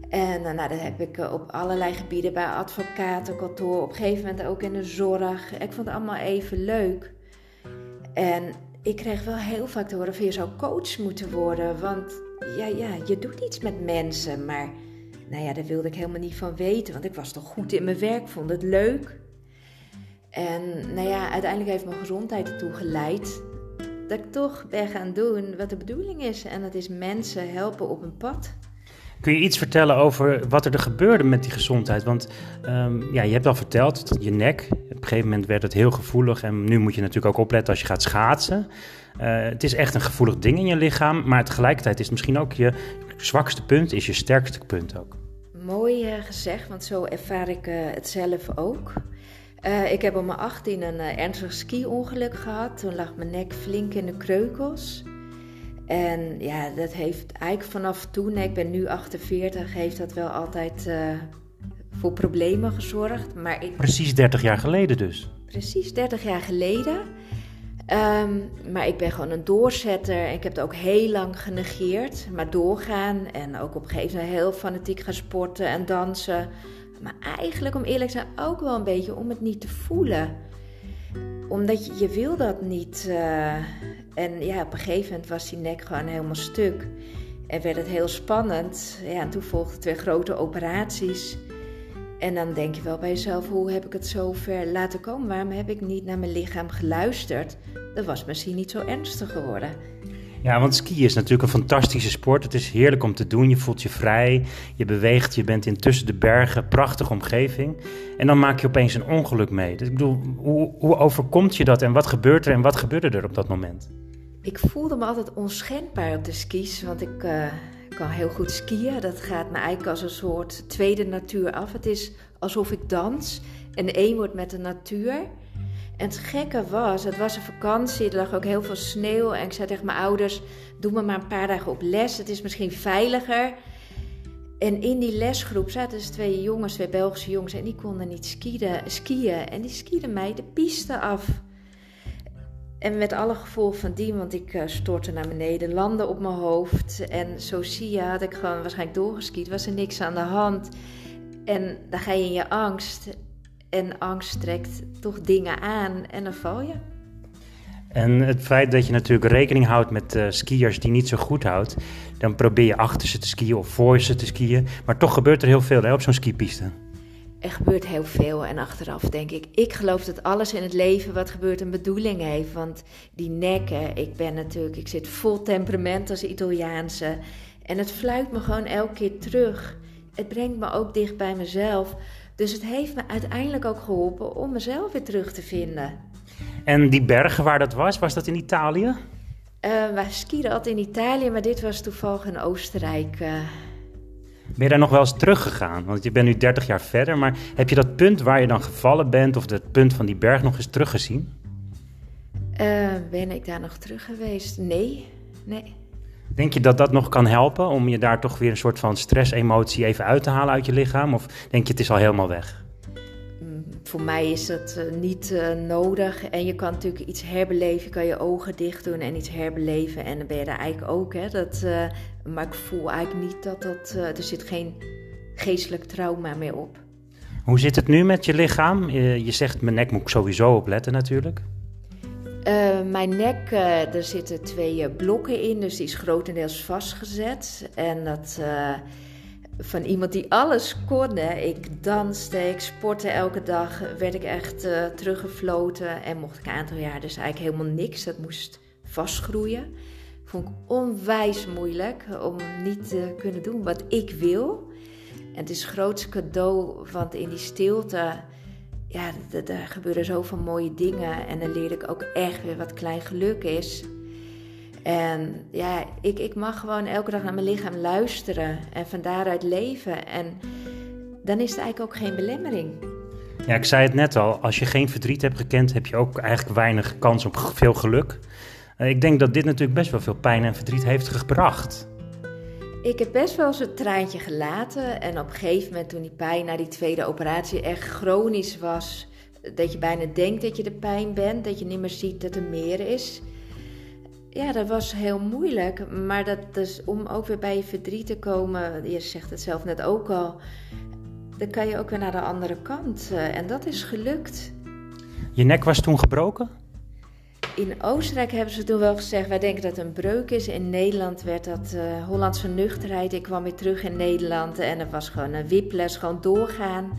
En eh, nou, dat heb ik eh, op allerlei gebieden bij advocatenkantoor, op een gegeven moment ook in de zorg. Ik vond het allemaal even leuk. En ik kreeg wel heel vaak te horen van je zou coach moeten worden. Want ja, ja, je doet iets met mensen. Maar nou ja, daar wilde ik helemaal niet van weten. Want ik was toch goed in mijn werk, vond het leuk. En nou ja, uiteindelijk heeft mijn gezondheid ertoe geleid dat ik toch ben gaan doen wat de bedoeling is. En dat is mensen helpen op een pad. Kun je iets vertellen over wat er, er gebeurde met die gezondheid? Want um, ja, je hebt al verteld, dat je nek, op een gegeven moment werd het heel gevoelig. En nu moet je natuurlijk ook opletten als je gaat schaatsen. Uh, het is echt een gevoelig ding in je lichaam, maar tegelijkertijd is het misschien ook je zwakste punt is je sterkste punt ook. Mooi uh, gezegd, want zo ervaar ik uh, het zelf ook. Uh, ik heb op mijn 18 een ernstig ski-ongeluk gehad. Toen lag mijn nek flink in de kreukels. En ja, dat heeft eigenlijk vanaf toen, ik ben nu 48, heeft dat wel altijd voor problemen gezorgd. Maar ik... Precies 30 jaar geleden dus? Precies 30 jaar geleden. Um, maar ik ben gewoon een doorzetter. Ik heb het ook heel lang genegeerd. Maar doorgaan en ook op een gegeven moment heel fanatiek gaan sporten en dansen. Maar eigenlijk, om eerlijk te zijn, ook wel een beetje om het niet te voelen. Omdat je, je wil dat niet. Uh, en ja, op een gegeven moment was die nek gewoon helemaal stuk. En werd het heel spannend. Ja, en toen volgden twee grote operaties. En dan denk je wel bij jezelf, hoe heb ik het zo ver laten komen? Waarom heb ik niet naar mijn lichaam geluisterd? Dat was misschien niet zo ernstig geworden. Ja, want skiën is natuurlijk een fantastische sport. Het is heerlijk om te doen. Je voelt je vrij, je beweegt, je bent intussen de bergen, prachtige omgeving. En dan maak je opeens een ongeluk mee. Dus ik bedoel, hoe, hoe overkomt je dat en wat gebeurt er en wat gebeurde er op dat moment? Ik voelde me altijd onschendbaar op de skis, want ik... Ik kan heel goed skiën. Dat gaat me eigenlijk als een soort tweede natuur af. Het is alsof ik dans en één wordt met de natuur. En het gekke was, het was een vakantie, er lag ook heel veel sneeuw. En ik zei tegen mijn ouders, doe me maar een paar dagen op les. Het is misschien veiliger. En in die lesgroep zaten dus twee jongens, twee Belgische jongens. En die konden niet skiën. skiën en die skieden mij de piste af. En met alle gevolgen van die, want ik uh, stortte naar beneden, landde op mijn hoofd. En zo zie je, had ik gewoon waarschijnlijk doorgeskiet, was er niks aan de hand. En dan ga je in je angst. En angst trekt toch dingen aan en dan val je. En het feit dat je natuurlijk rekening houdt met uh, skiers die niet zo goed houdt, dan probeer je achter ze te skiën of voor ze te skiën. Maar toch gebeurt er heel veel hè, op zo'n skipiste er gebeurt heel veel en achteraf denk ik, ik geloof dat alles in het leven wat gebeurt een bedoeling heeft. Want die nekken, ik ben natuurlijk, ik zit vol temperament als Italiaanse. En het fluit me gewoon elke keer terug. Het brengt me ook dicht bij mezelf. Dus het heeft me uiteindelijk ook geholpen om mezelf weer terug te vinden. En die bergen waar dat was, was dat in Italië? Uh, wij skiën altijd in Italië, maar dit was toevallig in Oostenrijk. Uh, ben je daar nog wel eens teruggegaan? Want je bent nu 30 jaar verder, maar heb je dat punt waar je dan gevallen bent, of dat punt van die berg nog eens teruggezien? Uh, ben ik daar nog terug geweest? Nee, nee. Denk je dat dat nog kan helpen om je daar toch weer een soort van stressemotie even uit te halen uit je lichaam? Of denk je het is al helemaal weg? Mm, voor mij is dat uh, niet uh, nodig. En je kan natuurlijk iets herbeleven. Je kan je ogen dicht doen en iets herbeleven. En dan ben je daar eigenlijk ook. Hè? Dat, uh, maar ik voel eigenlijk niet dat dat. Uh, er zit geen geestelijk trauma meer op. Hoe zit het nu met je lichaam? Je, je zegt, mijn nek moet ik sowieso opletten natuurlijk. Uh, mijn nek, uh, er zitten twee blokken in, dus die is grotendeels vastgezet. En dat van iemand die alles kon. Hè. Ik danste, ik sportte elke dag, werd ik echt teruggefloten. En mocht ik een aantal jaar dus eigenlijk helemaal niks. Dat moest vastgroeien vond ik onwijs moeilijk om niet te kunnen doen wat ik wil. En het is het grootste cadeau, want in die stilte, ja, er gebeuren zoveel mooie dingen. En dan leer ik ook echt weer wat klein geluk is. En ja, ik, ik mag gewoon elke dag naar mijn lichaam luisteren en van daaruit leven. En dan is het eigenlijk ook geen belemmering. Ja, ik zei het net al, als je geen verdriet hebt gekend, heb je ook eigenlijk weinig kans op veel geluk. Eh, ik denk dat dit natuurlijk best wel veel pijn en verdriet heeft gebracht. Ik heb best wel eens een traantje gelaten. En op een gegeven moment, toen die pijn na die tweede operatie echt chronisch was, dat je bijna denkt dat je de pijn bent, dat je niet meer ziet dat er meer is. Ja, dat was heel moeilijk. Maar dat dus, om ook weer bij je verdriet te komen, je zegt het zelf net ook al, dan kan je ook weer naar de andere kant. Eh, en dat is gelukt. Je nek was toen gebroken? In Oostenrijk hebben ze toen wel gezegd, wij denken dat het een breuk is. In Nederland werd dat uh, Hollandse nuchterheid. Ik kwam weer terug in Nederland en er was gewoon een wiples, gewoon doorgaan.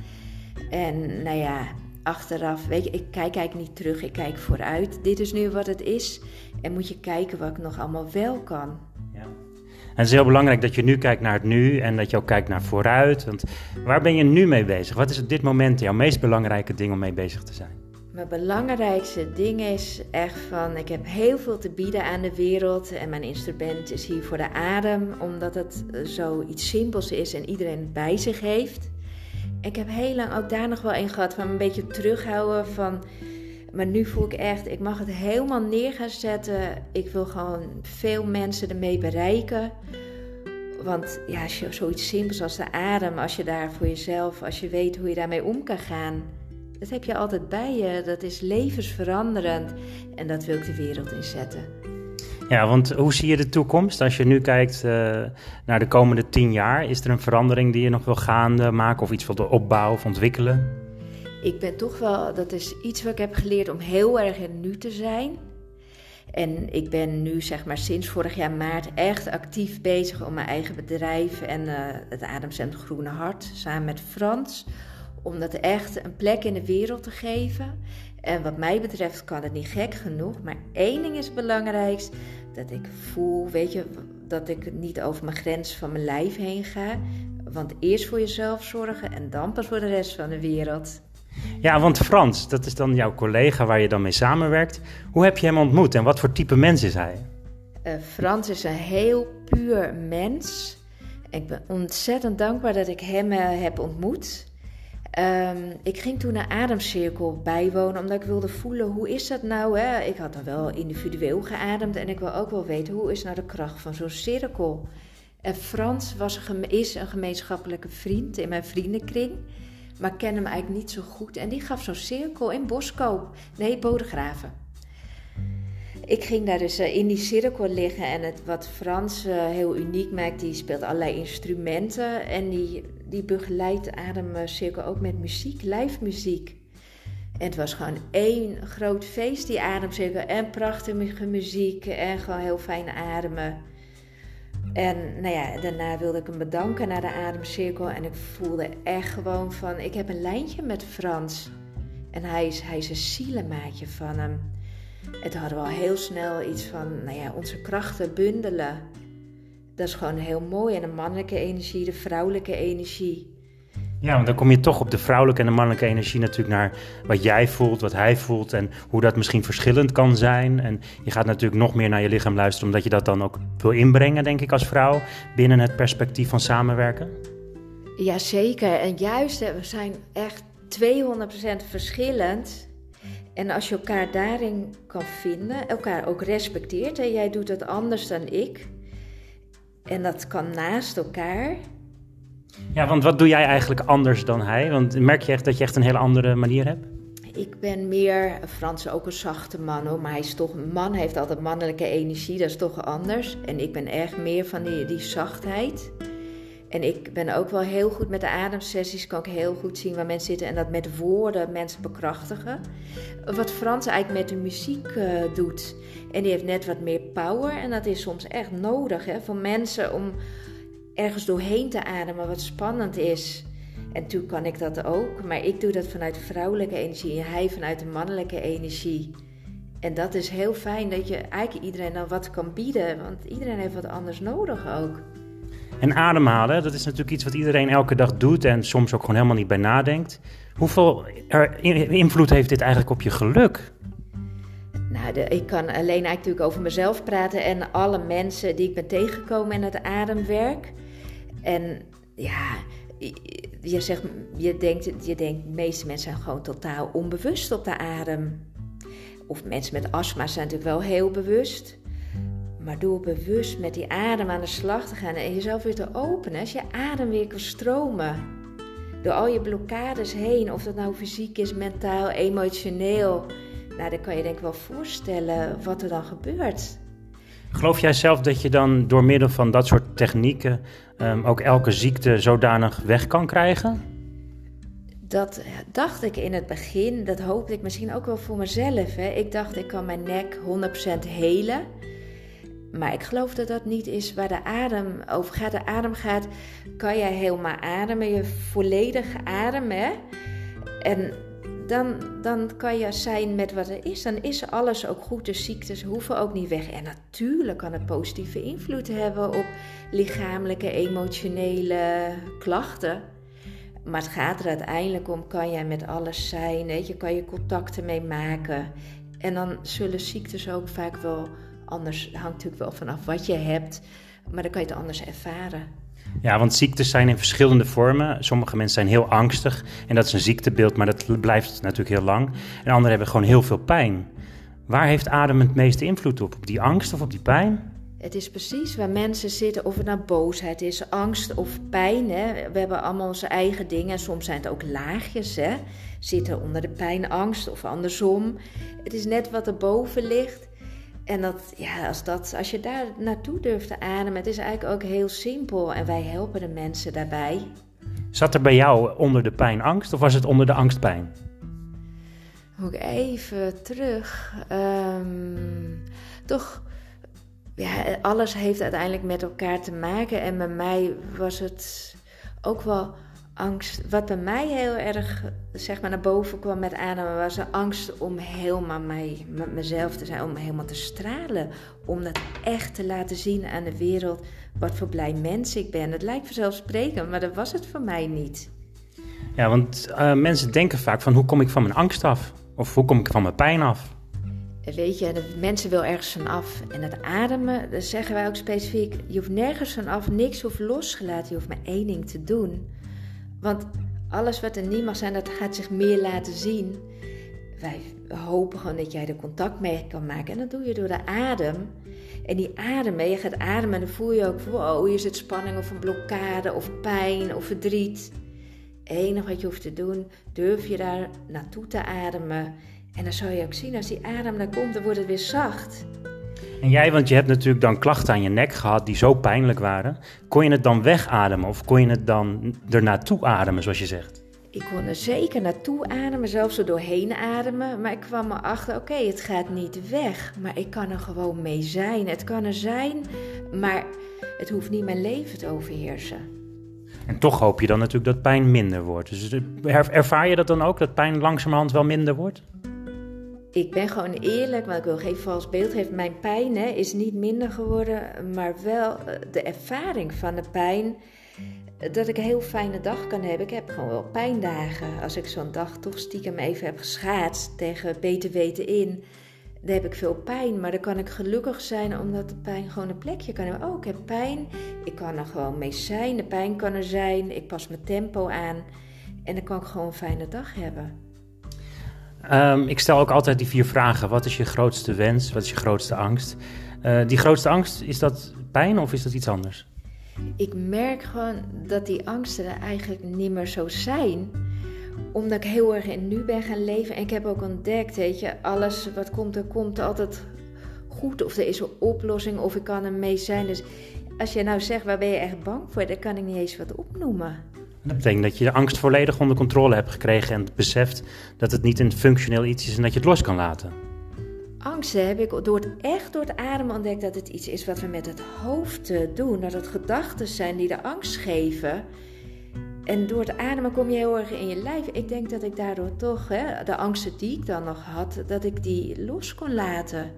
En nou ja, achteraf, weet je, ik kijk eigenlijk niet terug, ik kijk vooruit. Dit is nu wat het is en moet je kijken wat ik nog allemaal wel kan. Ja. En het is heel belangrijk dat je nu kijkt naar het nu en dat je ook kijkt naar vooruit. Want waar ben je nu mee bezig? Wat is op dit moment jouw meest belangrijke ding om mee bezig te zijn? Mijn belangrijkste ding is echt van, ik heb heel veel te bieden aan de wereld en mijn instrument is hier voor de adem, omdat het zoiets simpels is en iedereen het bij zich heeft. Ik heb heel lang ook daar nog wel een gehad van een beetje terughouden van, maar nu voel ik echt, ik mag het helemaal neer gaan zetten. Ik wil gewoon veel mensen ermee bereiken. Want ja, zoiets simpels als de adem, als je daar voor jezelf, als je weet hoe je daarmee om kan gaan, dat heb je altijd bij je. Dat is levensveranderend en dat wil ik de wereld inzetten. Ja, want hoe zie je de toekomst? Als je nu kijkt uh, naar de komende tien jaar, is er een verandering die je nog wil gaande maken of iets wil opbouwen of ontwikkelen? Ik ben toch wel, dat is iets wat ik heb geleerd om heel erg in nu te zijn. En ik ben nu, zeg maar, sinds vorig jaar maart echt actief bezig om mijn eigen bedrijf en uh, het Ademcentrum Groene Hart samen met Frans. Om dat echt een plek in de wereld te geven. En wat mij betreft kan het niet gek genoeg. Maar één ding is belangrijk: dat ik voel, weet je, dat ik niet over mijn grens van mijn lijf heen ga. Want eerst voor jezelf zorgen en dan pas voor de rest van de wereld. Ja, want Frans, dat is dan jouw collega waar je dan mee samenwerkt. Hoe heb je hem ontmoet en wat voor type mens is hij? Uh, Frans is een heel puur mens. Ik ben ontzettend dankbaar dat ik hem uh, heb ontmoet. Um, ik ging toen een ademcirkel bijwonen, omdat ik wilde voelen hoe is dat nou. Hè? Ik had dan wel individueel geademd en ik wil ook wel weten hoe is nou de kracht van zo'n cirkel. En Frans was, is een gemeenschappelijke vriend in mijn vriendenkring. Maar ken hem eigenlijk niet zo goed. En die gaf zo'n cirkel in Boskoop. Nee, Bodegraven. Ik ging daar dus eh, in die cirkel liggen. En het, wat Frans eh, heel uniek maakt, die speelt allerlei instrumenten. En die, die begeleidt de ademcirkel ook met muziek, live muziek. En het was gewoon één groot feest, die ademcirkel. En prachtige muziek en gewoon heel fijn ademen. En nou ja, daarna wilde ik hem bedanken naar de ademcirkel. En ik voelde echt gewoon van, ik heb een lijntje met Frans. En hij is, hij is een zielenmaatje van hem. Toen hadden we al heel snel iets van, nou ja, onze krachten bundelen. Dat is gewoon heel mooi. En de mannelijke energie, de vrouwelijke energie. Ja, want dan kom je toch op de vrouwelijke en de mannelijke energie natuurlijk naar wat jij voelt, wat hij voelt en hoe dat misschien verschillend kan zijn. En je gaat natuurlijk nog meer naar je lichaam luisteren, omdat je dat dan ook wil inbrengen, denk ik, als vrouw binnen het perspectief van samenwerken. Jazeker, en juist, we zijn echt 200% verschillend. En als je elkaar daarin kan vinden, elkaar ook respecteert, en jij doet het anders dan ik, en dat kan naast elkaar, ja, want wat doe jij eigenlijk anders dan hij? Want merk je echt dat je echt een hele andere manier hebt? Ik ben meer, Frans ook een zachte man hoor, maar hij is toch, een man heeft altijd mannelijke energie, dat is toch anders. En ik ben erg meer van die, die zachtheid. En ik ben ook wel heel goed met de ademsessies, kan ik heel goed zien waar mensen zitten en dat met woorden mensen bekrachtigen. Wat Frans eigenlijk met de muziek uh, doet. En die heeft net wat meer power en dat is soms echt nodig hè, voor mensen om ergens doorheen te ademen wat spannend is. En toen kan ik dat ook, maar ik doe dat vanuit vrouwelijke energie en hij vanuit de mannelijke energie. En dat is heel fijn dat je eigenlijk iedereen dan wat kan bieden, want iedereen heeft wat anders nodig ook. En ademhalen, dat is natuurlijk iets wat iedereen elke dag doet en soms ook gewoon helemaal niet bij nadenkt. Hoeveel invloed heeft dit eigenlijk op je geluk? Nou, ik kan alleen eigenlijk natuurlijk over mezelf praten en alle mensen die ik ben tegengekomen in het ademwerk. En ja, je, zegt, je, denkt, je denkt, de meeste mensen zijn gewoon totaal onbewust op de adem. Of mensen met astma zijn natuurlijk wel heel bewust. Maar door bewust met die adem aan de slag te gaan en jezelf weer te openen, als je adem weer kan stromen. Door al je blokkades heen, of dat nou fysiek is, mentaal, emotioneel. Nou, dan kan je denk ik wel voorstellen wat er dan gebeurt. Geloof jij zelf dat je dan door middel van dat soort technieken um, ook elke ziekte zodanig weg kan krijgen? Dat dacht ik in het begin, dat hoopte ik misschien ook wel voor mezelf. Hè. Ik dacht, ik kan mijn nek 100% helen. Maar ik geloof dat dat niet is waar de adem over gaat. De adem gaat, kan jij helemaal ademen, je volledig ademen. En dan, dan kan je zijn met wat er is. Dan is alles ook goed. De ziektes hoeven ook niet weg. En natuurlijk kan het positieve invloed hebben op lichamelijke, emotionele klachten. Maar het gaat er uiteindelijk om, kan jij met alles zijn, weet je, kan je contacten mee maken. En dan zullen ziektes ook vaak wel anders, hangt natuurlijk wel vanaf wat je hebt, maar dan kan je het anders ervaren. Ja, want ziektes zijn in verschillende vormen. Sommige mensen zijn heel angstig en dat is een ziektebeeld, maar dat blijft natuurlijk heel lang. En anderen hebben gewoon heel veel pijn. Waar heeft adem het meeste invloed op? Op die angst of op die pijn? Het is precies waar mensen zitten, of het nou boosheid is, angst of pijn. Hè. We hebben allemaal onze eigen dingen. Soms zijn het ook laagjes. Hè. Zitten onder de pijn angst of andersom. Het is net wat erboven ligt. En dat, ja, als, dat, als je daar naartoe durft te ademen, het is eigenlijk ook heel simpel. En wij helpen de mensen daarbij. Zat er bij jou onder de pijn angst of was het onder de angst pijn? Ook even terug. Um, toch ja, alles heeft uiteindelijk met elkaar te maken. En bij mij was het ook wel angst. Wat bij mij heel erg zeg maar, naar boven kwam met ademen, was de angst om helemaal mij, met mezelf te zijn, om helemaal te stralen. Om dat echt te laten zien aan de wereld wat voor blij mens ik ben. Het lijkt vanzelfsprekend, maar dat was het voor mij niet. Ja, want uh, mensen denken vaak van hoe kom ik van mijn angst af? Of hoe kom ik van mijn pijn af? Weet je, de mensen wil ergens van af. En het ademen, dat zeggen wij ook specifiek. Je hoeft nergens van af, niks hoeft losgelaten. Je hoeft maar één ding te doen. Want alles wat er niet mag zijn, dat gaat zich meer laten zien. Wij hopen gewoon dat jij er contact mee kan maken. En dat doe je door de adem. En die adem, je gaat ademen en dan voel je ook, wow, hier zit spanning of een blokkade of pijn of verdriet. Het enige wat je hoeft te doen, durf je daar naartoe te ademen en dan zou je ook zien, als die adem daar komt, dan wordt het weer zacht. En jij, want je hebt natuurlijk dan klachten aan je nek gehad die zo pijnlijk waren. Kon je het dan wegademen of kon je het dan er naartoe ademen, zoals je zegt? Ik kon er zeker naartoe ademen, zelfs er doorheen ademen. Maar ik kwam erachter, oké, het gaat niet weg. Maar ik kan er gewoon mee zijn. Het kan er zijn, maar het hoeft niet mijn leven te overheersen. En toch hoop je dan natuurlijk dat pijn minder wordt. Dus ervaar je dat dan ook, dat pijn langzamerhand wel minder wordt? Ik ben gewoon eerlijk, want ik wil geen vals beeld geven. Mijn pijn hè, is niet minder geworden, maar wel eh, de ervaring van de pijn. Dat ik een heel fijne dag kan hebben. Ik heb gewoon wel pijndagen. Als ik zo'n dag toch stiekem even heb geschaatst tegen beter weten in, dan heb ik veel pijn. Maar dan kan ik gelukkig zijn omdat de pijn gewoon een plekje kan hebben. Oh, ik heb pijn. Ik kan er gewoon mee zijn. De pijn kan er zijn. Ik pas mijn tempo aan. En dan kan ik gewoon een fijne dag hebben. Um, ik stel ook altijd die vier vragen. Wat is je grootste wens? Wat is je grootste angst? Uh, die grootste angst, is dat pijn of is dat iets anders? Ik merk gewoon dat die angsten er eigenlijk niet meer zo zijn. Omdat ik heel erg in nu ben gaan leven. En ik heb ook ontdekt, weet je, alles wat komt, er komt altijd goed. Of er is een oplossing, of ik kan er mee zijn. Dus als je nou zegt, waar ben je echt bang voor? Dan kan ik niet eens wat opnoemen. Dat betekent dat je de angst volledig onder controle hebt gekregen en beseft dat het niet een functioneel iets is en dat je het los kan laten. Angsten heb ik door het, echt door het ademen ontdekt dat het iets is wat we met het hoofd eh, doen. Dat het gedachten zijn die de angst geven. En door het ademen kom je heel erg in je lijf. Ik denk dat ik daardoor toch, hè, de angsten die ik dan nog had, dat ik die los kon laten.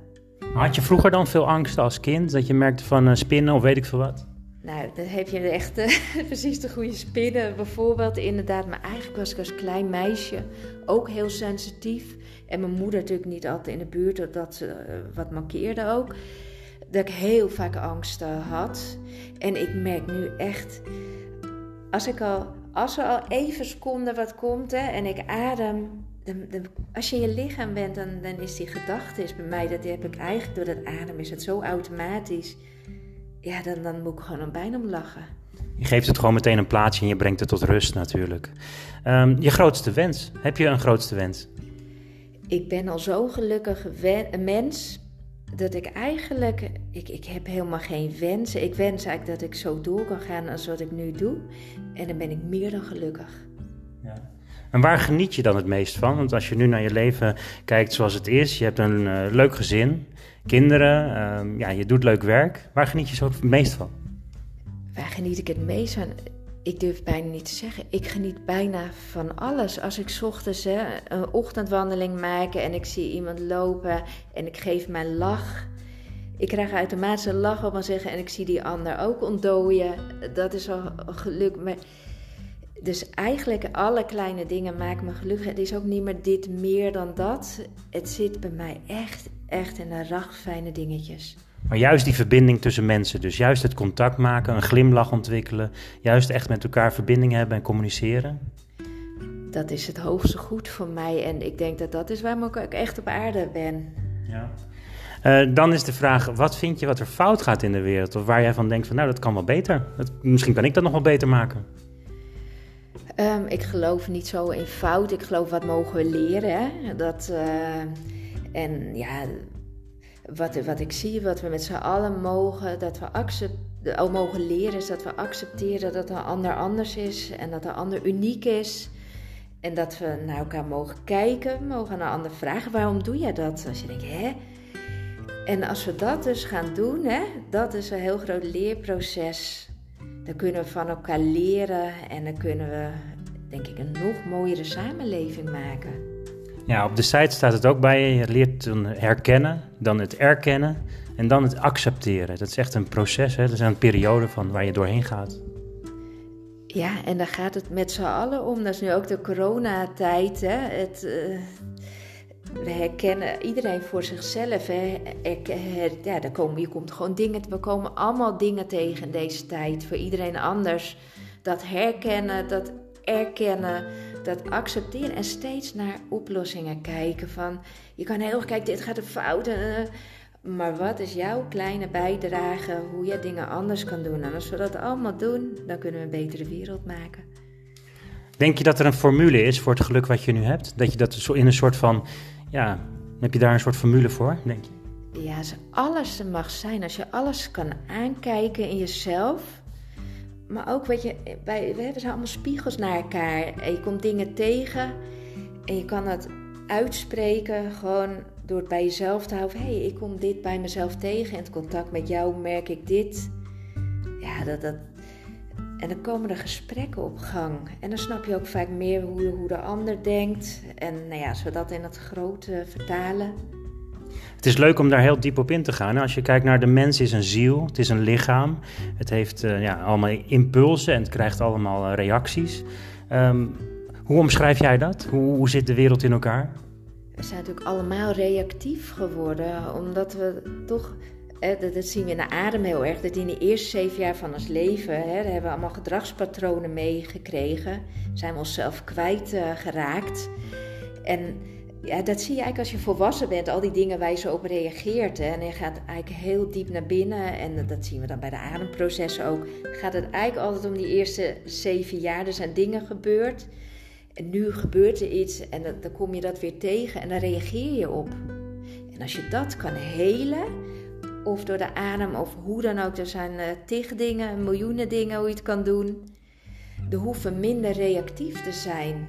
Had je vroeger dan veel angst als kind? Dat je merkte van uh, spinnen of weet ik veel wat? Nou, dan heb je echt uh, precies de goede spinnen. Bijvoorbeeld, inderdaad, maar eigenlijk was ik als klein meisje ook heel sensitief. En mijn moeder natuurlijk niet altijd in de buurt, dat ze uh, wat mankeerde ook. Dat ik heel vaak angsten had. En ik merk nu echt, als, ik al, als er al even seconde wat komt hè, en ik adem, als je in je lichaam bent, dan, dan is die gedachte is bij mij, dat heb ik eigenlijk door dat adem, is het zo automatisch ja, dan, dan moet ik gewoon een pijn om lachen. Je geeft het gewoon meteen een plaatsje en je brengt het tot rust natuurlijk. Um, je grootste wens, heb je een grootste wens? Ik ben al zo gelukkig een mens dat ik eigenlijk, ik, ik heb helemaal geen wensen. Ik wens eigenlijk dat ik zo door kan gaan als wat ik nu doe. En dan ben ik meer dan gelukkig. Ja. En waar geniet je dan het meest van? Want als je nu naar je leven kijkt zoals het is, je hebt een uh, leuk gezin, kinderen, um, ja, je doet leuk werk. Waar geniet je zo het meest van? Waar geniet ik het meest van? Ik durf bijna niet te zeggen. Ik geniet bijna van alles. Als ik ochtends hè, een ochtendwandeling maak en ik zie iemand lopen en ik geef mijn lach. Ik krijg automatisch een lach op me zeggen en ik zie die ander ook ontdooien. Dat is al geluk. Maar Dus eigenlijk alle kleine dingen maken me gelukkig. Het is ook niet meer dit meer dan dat. Het zit bij mij echt, echt in de ragfijne dingetjes. Maar juist die verbinding tussen mensen, dus juist het contact maken, een glimlach ontwikkelen, juist echt met elkaar verbinding hebben en communiceren. Dat is het hoogste goed voor mij en ik denk dat dat is waarom ik ook echt op aarde ben. Ja. Uh, dan is de vraag, wat vind je wat er fout gaat in de wereld? Of waar jij van denkt van, nou, dat kan wel beter. Dat, misschien kan ik dat nog wel beter maken. Um, ik geloof niet zo in fout. Ik geloof wat mogen we leren. Hè? Dat, uh, en ja, wat, wat ik zie, wat we met z'n allen mogen, dat we oh, mogen leren, is dat we accepteren dat een ander anders is en dat de ander uniek is. En dat we naar elkaar mogen kijken, mogen aan een ander vragen: waarom doe jij dat? Als je denkt, hè? En als we dat dus gaan doen, hè, dat is een heel groot leerproces. Dan kunnen we van elkaar leren en dan kunnen we, denk ik, een nog mooiere samenleving maken. Ja, op de site staat het ook bij je. Je leert dan herkennen, dan het erkennen en dan het accepteren. Dat is echt een proces, hè? dat is een periode van waar je doorheen gaat. Ja, en daar gaat het met z'n allen om. Dat is nu ook de coronatijd. Hè? Het, uh, we herkennen iedereen voor zichzelf. Hè? ja, daar komen, je komt gewoon dingen, we komen allemaal dingen tegen in deze tijd. Voor iedereen anders. Dat herkennen, dat erkennen, dat accepteren en steeds naar oplossingen kijken. Van, je kan heel erg kijken, dit gaat er fout. Maar wat is jouw kleine bijdrage hoe je dingen anders kan doen? En als we dat allemaal doen, dan kunnen we een betere wereld maken. Denk je dat er een formule is voor het geluk wat je nu hebt? Dat je dat zo in een soort van, ja, heb je daar een soort formule voor, denk je? Ja, als alles er mag zijn, als je alles kan aankijken in jezelf, maar ook, weet je, wij, we hebben allemaal spiegels naar elkaar. En je komt dingen tegen en je kan het uitspreken gewoon door het bij jezelf te houden. Hé, hey, ik kom dit bij mezelf tegen. In het contact met jou merk ik dit. Ja, dat, dat... En dan komen er gesprekken op gang. En dan snap je ook vaak meer hoe, hoe de ander denkt. En nou ja, als we dat in het grote vertalen, het is leuk om daar heel diep op in te gaan. Als je kijkt naar de mens is een ziel, het is een lichaam. Het heeft uh, ja, allemaal impulsen en het krijgt allemaal uh, reacties. Um, hoe omschrijf jij dat? Hoe, zit de wereld in elkaar? We zijn natuurlijk allemaal reactief geworden, omdat we toch dat, zien we in de adem heel erg. Dat in de eerste zeven jaar van ons leven, hè, hebben we allemaal gedragspatronen meegekregen. Zijn we onszelf kwijtgeraakt. Uh, en ja, dat zie je eigenlijk als je volwassen bent, al die dingen waar je zo op reageert. En je gaat eigenlijk heel diep naar binnen, en dat zien we dan bij de ademprocessen ook. Gaat het eigenlijk altijd om die eerste zeven jaar. Er zijn dingen gebeurd. En nu gebeurt er iets en dan, kom je dat weer tegen en dan reageer je op. En als je dat kan helen, of door de adem of hoe dan ook, er zijn uh, tig dingen, miljoenen dingen hoe je het kan doen. De hoeven minder reactief te zijn.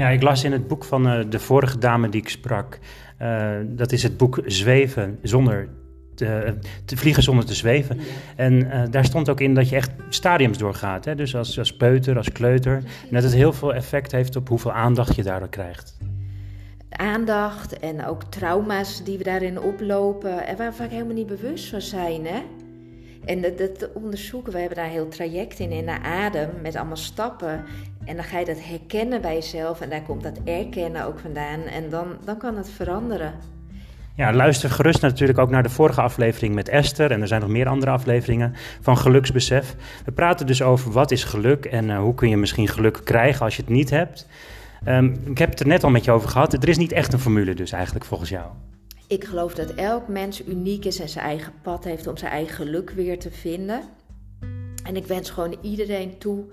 Ja, ik las in het boek van uh, de vorige dame die ik sprak. Uh, dat is het boek Zweven zonder te, te, vliegen zonder te zweven. En uh, daar stond ook in dat je echt stadiums doorgaat. Hè? Dus als, als peuter, als kleuter. En dat het heel veel effect heeft op hoeveel aandacht je daardoor krijgt. Aandacht en ook trauma's die we daarin oplopen. En waar we vaak helemaal niet bewust van zijn. Hè? En dat, dat, onderzoeken, we hebben daar heel traject in, in de adem, met allemaal stappen. En dan ga je dat herkennen bij jezelf en daar komt dat erkennen ook vandaan. En dan, dan kan het veranderen. Ja, luister gerust natuurlijk ook naar de vorige aflevering met Esther. En er zijn nog meer andere afleveringen van Geluksbesef. We praten dus over wat is geluk en uh, hoe kun je misschien geluk krijgen als je het niet hebt. Um, ik heb het er net al met je over gehad. Er is niet echt een formule dus eigenlijk volgens jou. Ik geloof dat elk mens uniek is en zijn eigen pad heeft om zijn eigen geluk weer te vinden. En ik wens gewoon iedereen toe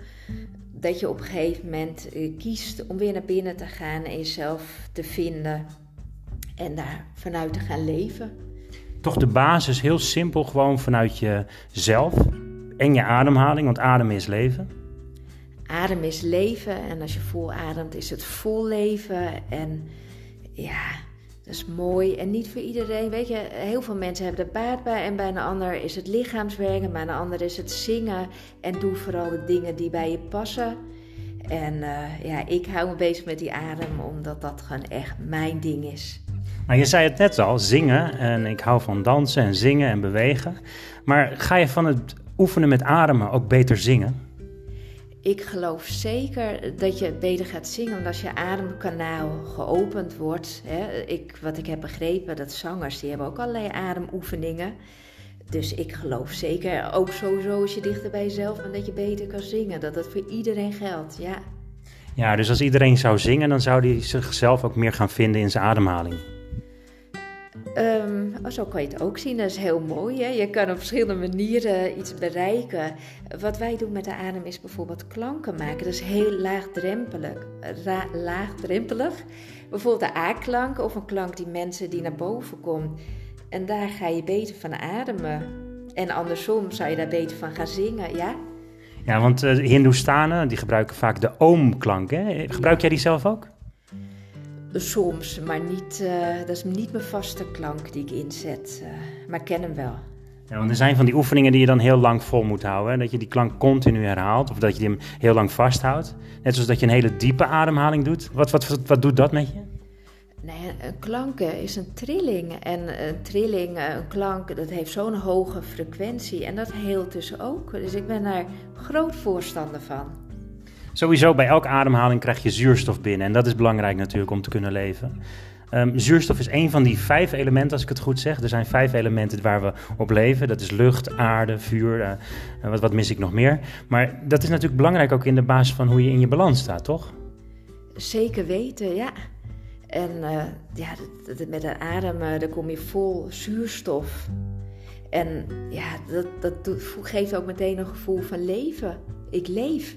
dat je op een gegeven moment eh, kiest om weer naar binnen te gaan en jezelf te vinden en daar vanuit te gaan leven. Toch de basis heel simpel, gewoon vanuit jezelf en je ademhaling, want adem is leven. Adem is leven en als je vol ademt is het vol leven en ja, dat is mooi en niet voor iedereen. Weet je, heel veel mensen hebben er baat bij. En bij een ander is het lichaamswerk. En bij een ander is het zingen. En doe vooral de dingen die bij je passen. En uh, ja, ik hou me bezig met die adem, omdat dat gewoon echt mijn ding is. Nou, je zei het net al, zingen. En ik hou van dansen en zingen en bewegen. Maar ga je van het oefenen met ademen ook beter zingen? Ik geloof zeker dat je beter gaat zingen. Als je ademkanaal geopend wordt. Hè, ik, wat ik heb begrepen, dat zangers die hebben ook allerlei ademoefeningen. Dus ik geloof zeker, ook sowieso als je dichter bij jezelf bent, dat je beter kan zingen. Dat dat voor iedereen geldt, ja. Ja, dus als iedereen zou zingen, dan zou hij zichzelf ook meer gaan vinden in zijn ademhaling. Um, zo kan je het ook zien. Dat is heel mooi. Hè? Je kan op verschillende manieren iets bereiken. Wat wij doen met de adem is bijvoorbeeld klanken maken. Dat is heel laagdrempelig. laagdrempelig. Bijvoorbeeld de A-klank of een klank die mensen die naar boven komt. En daar ga je beter van ademen. En andersom zou je daar beter van gaan zingen, ja? Ja, want uh, Hindoestanen die gebruiken vaak de oom-klank. Gebruik jij die zelf ook? Soms, maar niet, uh, dat is niet mijn vaste klank die ik inzet. Uh, maar ik ken hem wel. Ja, want er zijn van die oefeningen die je dan heel lang vol moet houden. Hè? Dat je die klank continu herhaalt of dat je hem heel lang vasthoudt. Net zoals dat je een hele diepe ademhaling doet. Wat, wat, wat, wat doet dat met je? Nee, een klank is een trilling. En een trilling, eh, een klank, dat heeft zo'n hoge frequentie. En dat heelt dus ook. Dus ik ben daar groot voorstander van. Sowieso bij elke ademhaling krijg je zuurstof binnen. En dat is belangrijk natuurlijk om te kunnen leven. Um, zuurstof is een van die vijf elementen, als ik het goed zeg. Er zijn vijf elementen waar we op leven. Dat is lucht, aarde, vuur. Uh, wat, wat mis ik nog meer? Maar dat is natuurlijk belangrijk ook in de basis van hoe je in je balans staat, toch? Zeker weten, ja. En uh, ja, met de adem dan kom je vol zuurstof. En ja, dat, dat geeft ook meteen een gevoel van leven. Ik leef.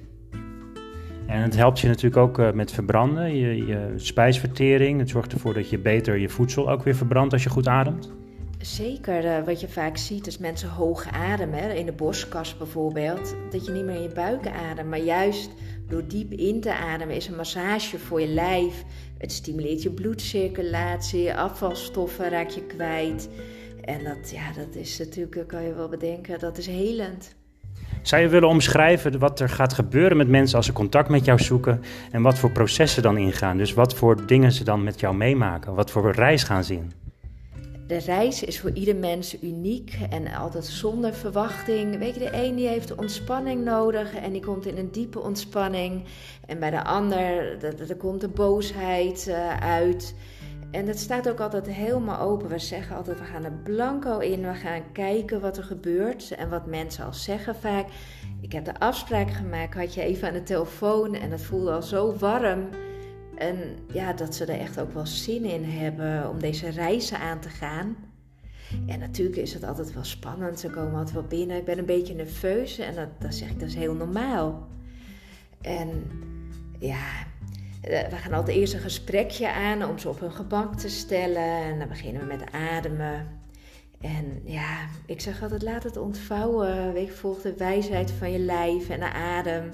En het helpt je natuurlijk ook uh, met verbranden, je, je spijsvertering. Het zorgt ervoor dat je beter je voedsel ook weer verbrandt als je goed ademt. Zeker, uh, wat je vaak ziet als mensen hoog ademen, in de borstkas bijvoorbeeld, dat je niet meer in je buik ademt, maar juist door diep in te ademen is een massage voor je lijf. Het stimuleert je bloedcirculatie, afvalstoffen raak je kwijt. En dat, ja, dat is natuurlijk, kan je wel bedenken, dat is helend. Zou je willen omschrijven wat er gaat gebeuren met mensen als ze contact met jou zoeken en wat voor processen dan ingaan? Dus wat voor dingen ze dan met jou meemaken? Wat voor reis gaan zien? De reis is voor ieder mens uniek en altijd zonder verwachting. Weet je, de een die heeft ontspanning nodig en die komt in een diepe ontspanning. En bij de ander, er komt de boosheid uh, uit. En dat staat ook altijd helemaal open. We zeggen altijd, we gaan er blanco in. We gaan kijken wat er gebeurt en wat mensen al zeggen vaak. Ik heb de afspraak gemaakt, had je even aan de telefoon en dat voelde al zo warm. En ja, dat ze er echt ook wel zin in hebben om deze reizen aan te gaan. En natuurlijk is het altijd wel spannend. Ze komen altijd wel binnen. Ik ben een beetje nerveus en dat, dat zeg ik, dat is heel normaal. En ja, we gaan altijd eerst een gesprekje aan om ze op hun gemak te stellen. En dan beginnen we met ademen. En ja, ik zeg altijd, laat het ontvouwen. Weet volg de wijsheid van je lijf en de adem.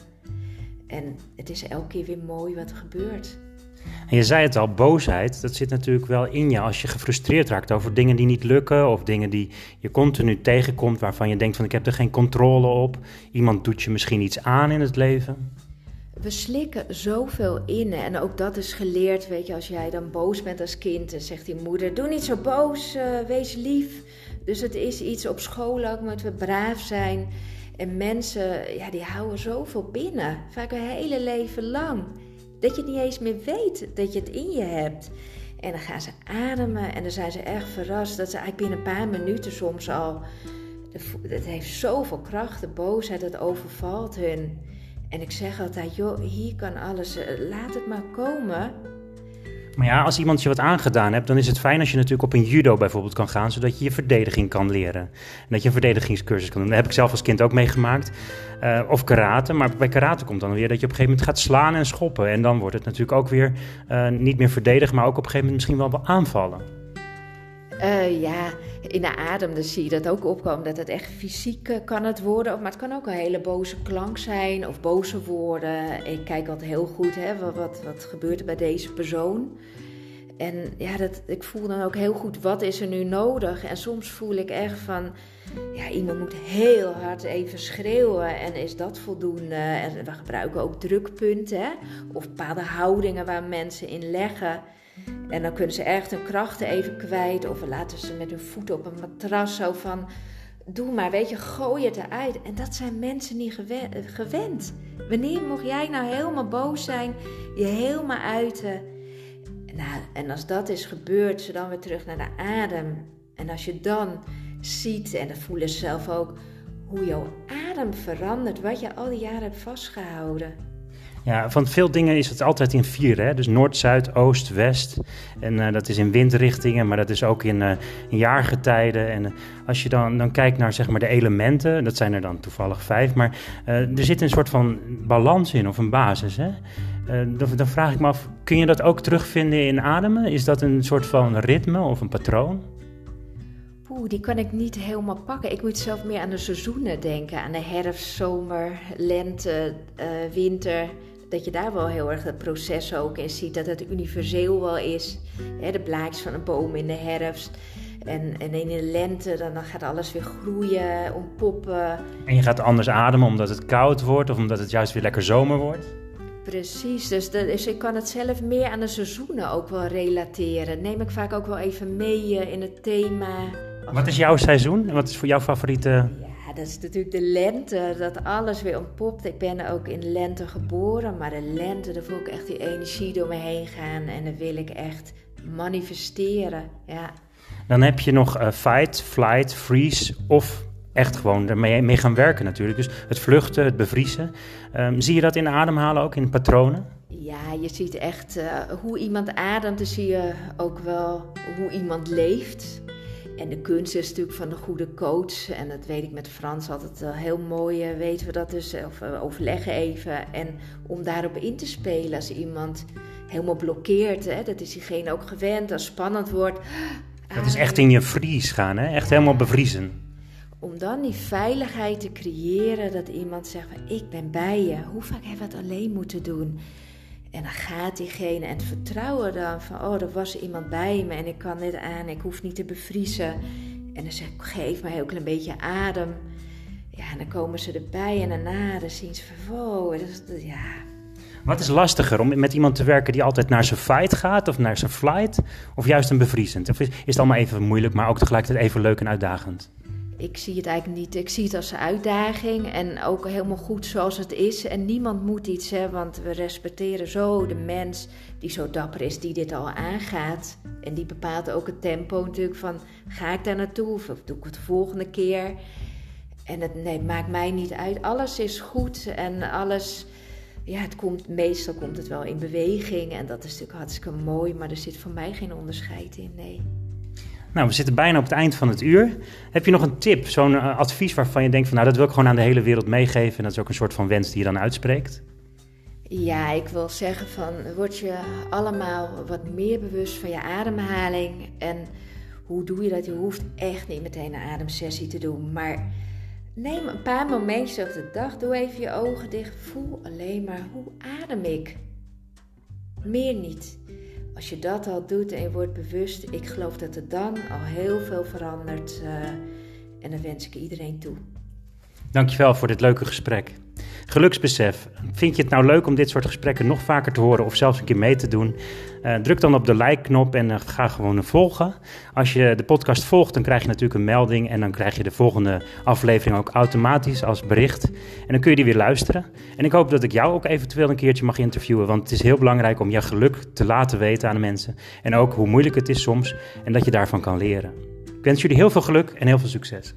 En het is elke keer weer mooi wat er gebeurt. En je zei het al, boosheid, dat zit natuurlijk wel in je als je gefrustreerd raakt over dingen die niet lukken of dingen die je continu tegenkomt waarvan je denkt van ik heb er geen controle op. Iemand doet je misschien iets aan in het leven. We slikken zoveel in en ook dat is geleerd, weet je, als jij dan boos bent als kind, dan zegt die moeder, doe niet zo boos, uh, wees lief. Dus het is iets op school ook, moeten we braaf zijn. En mensen, ja, die houden zoveel binnen, vaak een hele leven lang. Dat je niet eens meer weet dat je het in je hebt. En dan gaan ze ademen en dan zijn ze erg verrast dat ze eigenlijk binnen een paar minuten soms al. Het heeft zoveel kracht, de boosheid, het overvalt hun. En ik zeg altijd, joh, hier kan alles, eh, laat het maar komen. Maar ja, als iemand je wat aangedaan hebt, dan is het fijn als je natuurlijk op een judo bijvoorbeeld kan gaan, zodat je je verdediging kan leren. En dat je een verdedigingscursus kan doen. Dat heb ik zelf als kind ook meegemaakt. Uh, of karate, maar bij karate komt dan weer dat je op een gegeven moment gaat slaan en schoppen. En dan wordt het natuurlijk ook weer uh, niet meer verdedigen, maar ook op een gegeven moment misschien wel aanvallen. Uh, ja, in de adem dan zie je dat ook opkomen, dat het echt fysiek uh, kan het worden. Maar het kan ook een hele boze klank zijn of boze woorden. Ik kijk altijd heel goed, hè, wat, wat, wat gebeurt er bij deze persoon. En ja, dat, ik voel dan ook heel goed, wat is er nu nodig? En soms voel ik echt van, ja, iemand moet heel hard even schreeuwen en is dat voldoende? En we gebruiken ook drukpunten, hè? of bepaalde houdingen waar mensen in leggen. En dan kunnen ze echt hun krachten even kwijt. Of laten ze met hun voeten op een matras zo van... doe maar, weet je, gooi het eruit. En dat zijn mensen niet gewend. Wanneer mocht jij nou helemaal boos zijn, je helemaal uiten? Nou, en als dat is gebeurd, ze dan weer terug naar de adem. En als je dan ziet, en dat voelen ze zelf ook, hoe jouw adem verandert, wat je al die jaren hebt vastgehouden. Ja, van veel dingen is het altijd in vier. Hè? Dus noord, zuid, oost, west. En uh, dat is in windrichtingen, maar dat is ook in, uh, jaargetijden. En uh, als je dan, dan kijkt naar zeg maar, de elementen, dat zijn er dan toevallig vijf. Maar er zit een soort van balans in, of een basis. Hè? Dan, dan, vraag ik me af, kun je dat ook terugvinden in ademen? Is dat een soort van ritme of een patroon? Oeh, die kan ik niet helemaal pakken. Ik moet zelf meer aan de seizoenen denken. Aan de herfst, zomer, lente, winter dat je daar wel heel erg het proces ook in ziet. Dat het universeel wel is. Hè, de blaadjes van een boom in de herfst. En, en in de lente, dan, dan gaat alles weer groeien, ontpoppen. En je gaat anders ademen omdat het koud wordt of omdat het juist weer lekker zomer wordt? Precies, dus, dus ik kan het zelf meer aan de seizoenen ook wel relateren. Neem ik vaak ook wel even mee eh, in het thema. Wat is jouw seizoen en wat is voor jouw favoriete dat is natuurlijk de lente, dat alles weer ontpopt. Ik ben ook in lente geboren, maar de lente, daar voel ik echt die energie door me heen gaan. En dat wil ik echt manifesteren, ja. Dan heb je nog uh, fight, flight, freeze of echt gewoon ermee mee gaan werken natuurlijk. Dus het vluchten, het bevriezen. Um, zie je dat in ademhalen ook, in patronen? Ja, je ziet echt uh, hoe iemand ademt. Dan zie je ook wel hoe iemand leeft. En de kunst is natuurlijk van de goede coach. En dat weet ik met Frans altijd heel mooi. Eh, weten we dat dus, of we overleggen even. En om daarop in te spelen als iemand helemaal blokkeert. Hè, dat is diegene ook gewend. Als spannend wordt. Dat is echt in je vries gaan, hè? echt helemaal bevriezen. Om dan die veiligheid te creëren dat iemand zegt: Ik ben bij je. Hoe vaak hebben we het alleen moeten doen? En dan gaat diegene en het vertrouwen dan van, oh, er was iemand bij me en ik kan dit aan, ik hoef niet te bevriezen. En dan zeg ik, geef mij ook een beetje adem. Ja, en dan komen ze erbij en daarna dan zien ze van, wow, dat is, ja. Wat is lastiger, om met iemand te werken die altijd naar zijn fight gaat of naar zijn flight? Of juist een bevriezend? Of is, is het allemaal even moeilijk, maar ook tegelijkertijd even leuk en uitdagend? Ik zie het eigenlijk niet. Ik zie het als een uitdaging en ook helemaal goed zoals het is. En niemand moet iets, hè, want we respecteren zo de mens die zo dapper is, die dit al aangaat. En die bepaalt ook het tempo natuurlijk van, ga ik daar naartoe of doe ik het de volgende keer? En het nee, maakt mij niet uit. Alles is goed en alles, ja, het komt, meestal komt het wel in beweging. En dat is natuurlijk hartstikke mooi, maar er zit voor mij geen onderscheid in, nee. Nou, we zitten bijna op het eind van het uur. Heb je nog een tip, zo'n uh, advies waarvan je denkt van nou, dat wil ik gewoon aan de hele wereld meegeven en dat is ook een soort van wens die je dan uitspreekt? Ja, ik wil zeggen van word je allemaal wat meer bewust van je ademhaling en hoe doe je dat? Je hoeft echt niet meteen een ademsessie te doen, maar neem een paar momentjes op de dag, doe even je ogen dicht, voel alleen maar hoe adem ik. Meer niet. Als je dat al doet en je wordt bewust, ik geloof dat er dan al heel veel verandert. Uh, en dan wens ik iedereen toe. Dankjewel voor dit leuke gesprek. Geluksbesef. Vind je het nou leuk om dit soort gesprekken nog vaker te horen of zelfs een keer mee te doen? Uh, druk dan op de like-knop en uh, ga gewoon volgen. Als je de podcast volgt, dan krijg je natuurlijk een melding en dan krijg je de volgende aflevering ook automatisch als bericht. En dan kun je die weer luisteren. En ik hoop dat ik jou ook eventueel een keertje mag interviewen, want het is heel belangrijk om je geluk te laten weten aan de mensen. En ook hoe moeilijk het is soms en dat je daarvan kan leren. Ik wens jullie heel veel geluk en heel veel succes.